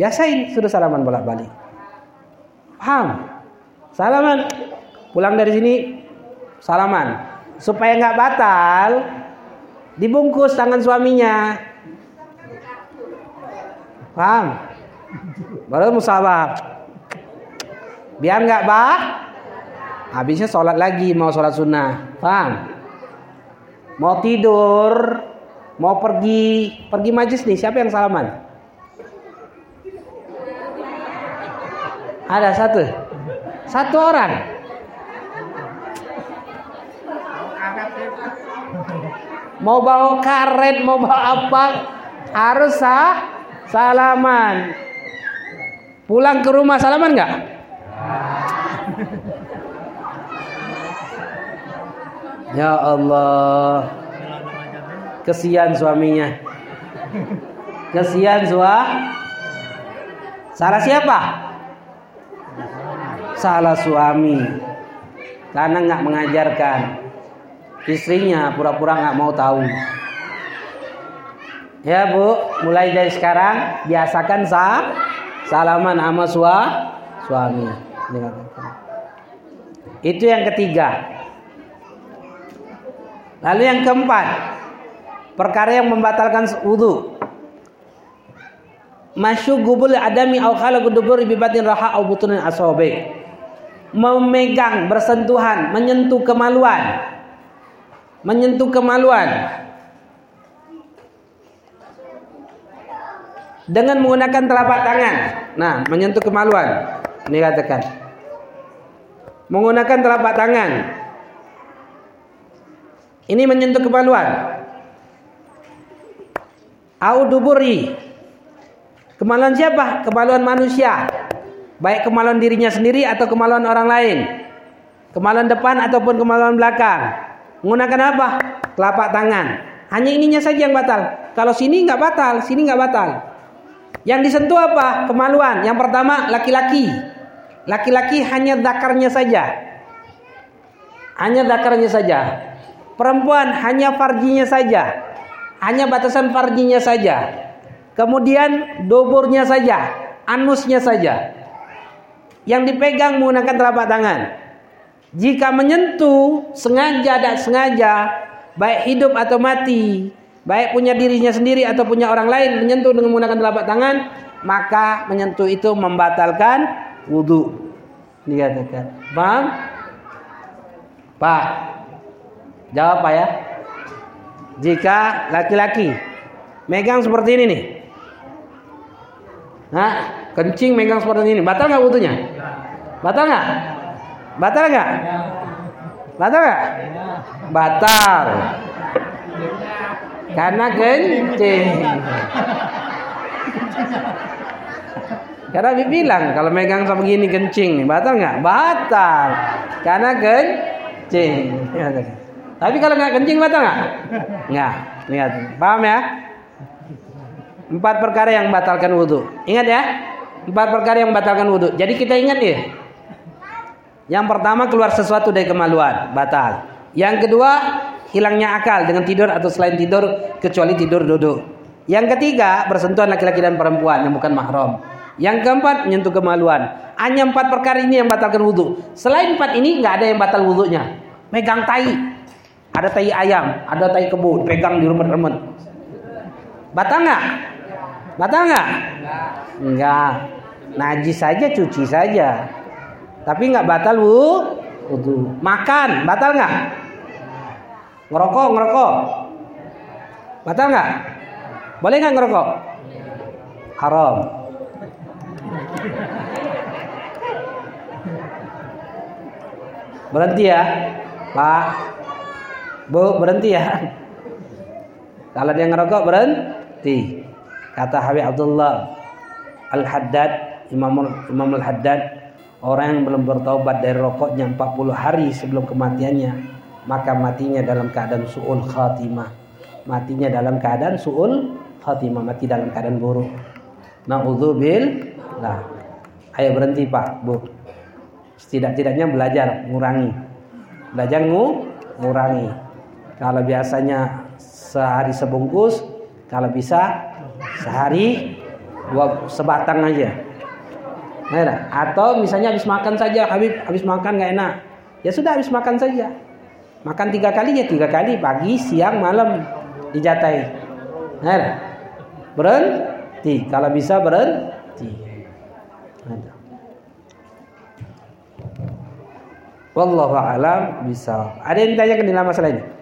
Speaker 1: Biasain sudah salaman bolak-balik. Paham? Salaman. Pulang dari sini salaman. Supaya nggak batal, dibungkus tangan suaminya. Paham? Baru musabah. Biar nggak bah, habisnya sholat lagi mau sholat sunnah. Paham? Mau tidur, mau pergi, pergi majlis nih, siapa yang salaman? Ada satu. Satu orang. Mau bawa karet, mau bawa apa, harus sah, salaman. Pulang ke rumah salaman nggak? Ya Allah. Kesian suaminya. Kesian sua. Salah siapa? Salah suami. Karena nggak mengajarkan. Istrinya pura-pura nggak mau tahu. Ya bu, mulai dari sekarang biasakan sah salaman sama sua, suami. Itu yang ketiga. Lalu yang keempat, perkara yang membatalkan wudhu. Masyugubul adami au khalaqu dubur bi raha au butunin asabi. Memegang, bersentuhan, menyentuh kemaluan. Menyentuh kemaluan. Dengan menggunakan telapak tangan. Nah, menyentuh kemaluan. Ini katakan. Menggunakan telapak tangan ini menyentuh kemaluan. Auduburi. Kemaluan siapa? Kemaluan manusia. Baik kemaluan dirinya sendiri atau kemaluan orang lain. Kemaluan depan ataupun kemaluan belakang. Menggunakan apa? Telapak tangan. Hanya ininya saja yang batal. Kalau sini nggak batal, sini nggak batal. Yang disentuh apa? Kemaluan. Yang pertama laki-laki. Laki-laki hanya dakarnya saja. Hanya dakarnya saja. Perempuan hanya farjinya saja. Hanya batasan farjinya saja. Kemudian dobornya saja, anusnya saja. Yang dipegang menggunakan telapak tangan. Jika menyentuh sengaja dan sengaja, baik hidup atau mati, baik punya dirinya sendiri atau punya orang lain menyentuh dengan menggunakan telapak tangan, maka menyentuh itu membatalkan wudhu. Dikatakan, paham? Pak, Jawab Pak ya. Jika laki-laki megang seperti ini nih. Nah, kencing megang seperti ini. Batal nggak wudhunya? Batal nggak? Batal nggak? Batal nggak? Batal. Karena kencing. Karena bilang kalau megang sama gini kencing nih, batal nggak? Batal. Karena kencing. Tapi kalau nggak kencing batal nggak? Nggak. Lihat, paham ya? Empat perkara yang batalkan wudhu. Ingat ya, empat perkara yang batalkan wudhu. Jadi kita ingat ya. Yang pertama keluar sesuatu dari kemaluan, batal. Yang kedua hilangnya akal dengan tidur atau selain tidur kecuali tidur duduk. Yang ketiga bersentuhan laki-laki dan perempuan yang bukan mahram. Yang keempat menyentuh kemaluan. Hanya empat perkara ini yang batalkan wudhu. Selain empat ini nggak ada yang batal wudhunya. Megang tai, ada tai ayam, ada tai kebun, pegang di rumah-rumah. Batal nggak? Batal nggak? Enggak. Najis saja, cuci saja. Tapi nggak batal wudhu. Makan, batal nggak? Ngerokok, ngerokok. Batal nggak? Boleh nggak ngerokok? Haram. Berhenti ya, Pak. Bu, berhenti ya. Kalau dia ngerokok berhenti. Kata Habib Abdullah Al-Haddad, Imam Imam Al-Haddad, orang yang belum bertaubat dari rokoknya 40 hari sebelum kematiannya, maka matinya dalam keadaan su'ul khatimah. Matinya dalam keadaan su'ul khatimah, mati dalam keadaan buruk. Na'udzubil lah. Ayo berhenti Pak, Bu. Setidak-tidaknya belajar ngurangi. Belajar ngu, ngurangi. Kalau biasanya sehari sebungkus, kalau bisa sehari dua sebatang aja. Nah, atau misalnya habis makan saja, habis habis makan nggak enak, ya sudah habis makan saja. Makan tiga kali ya tiga kali pagi, siang, malam dijatai. Nah, berhenti. Kalau bisa berhenti. Nah. Wallahu alam bisa. Ada yang ditanya ke dalam masalah ini?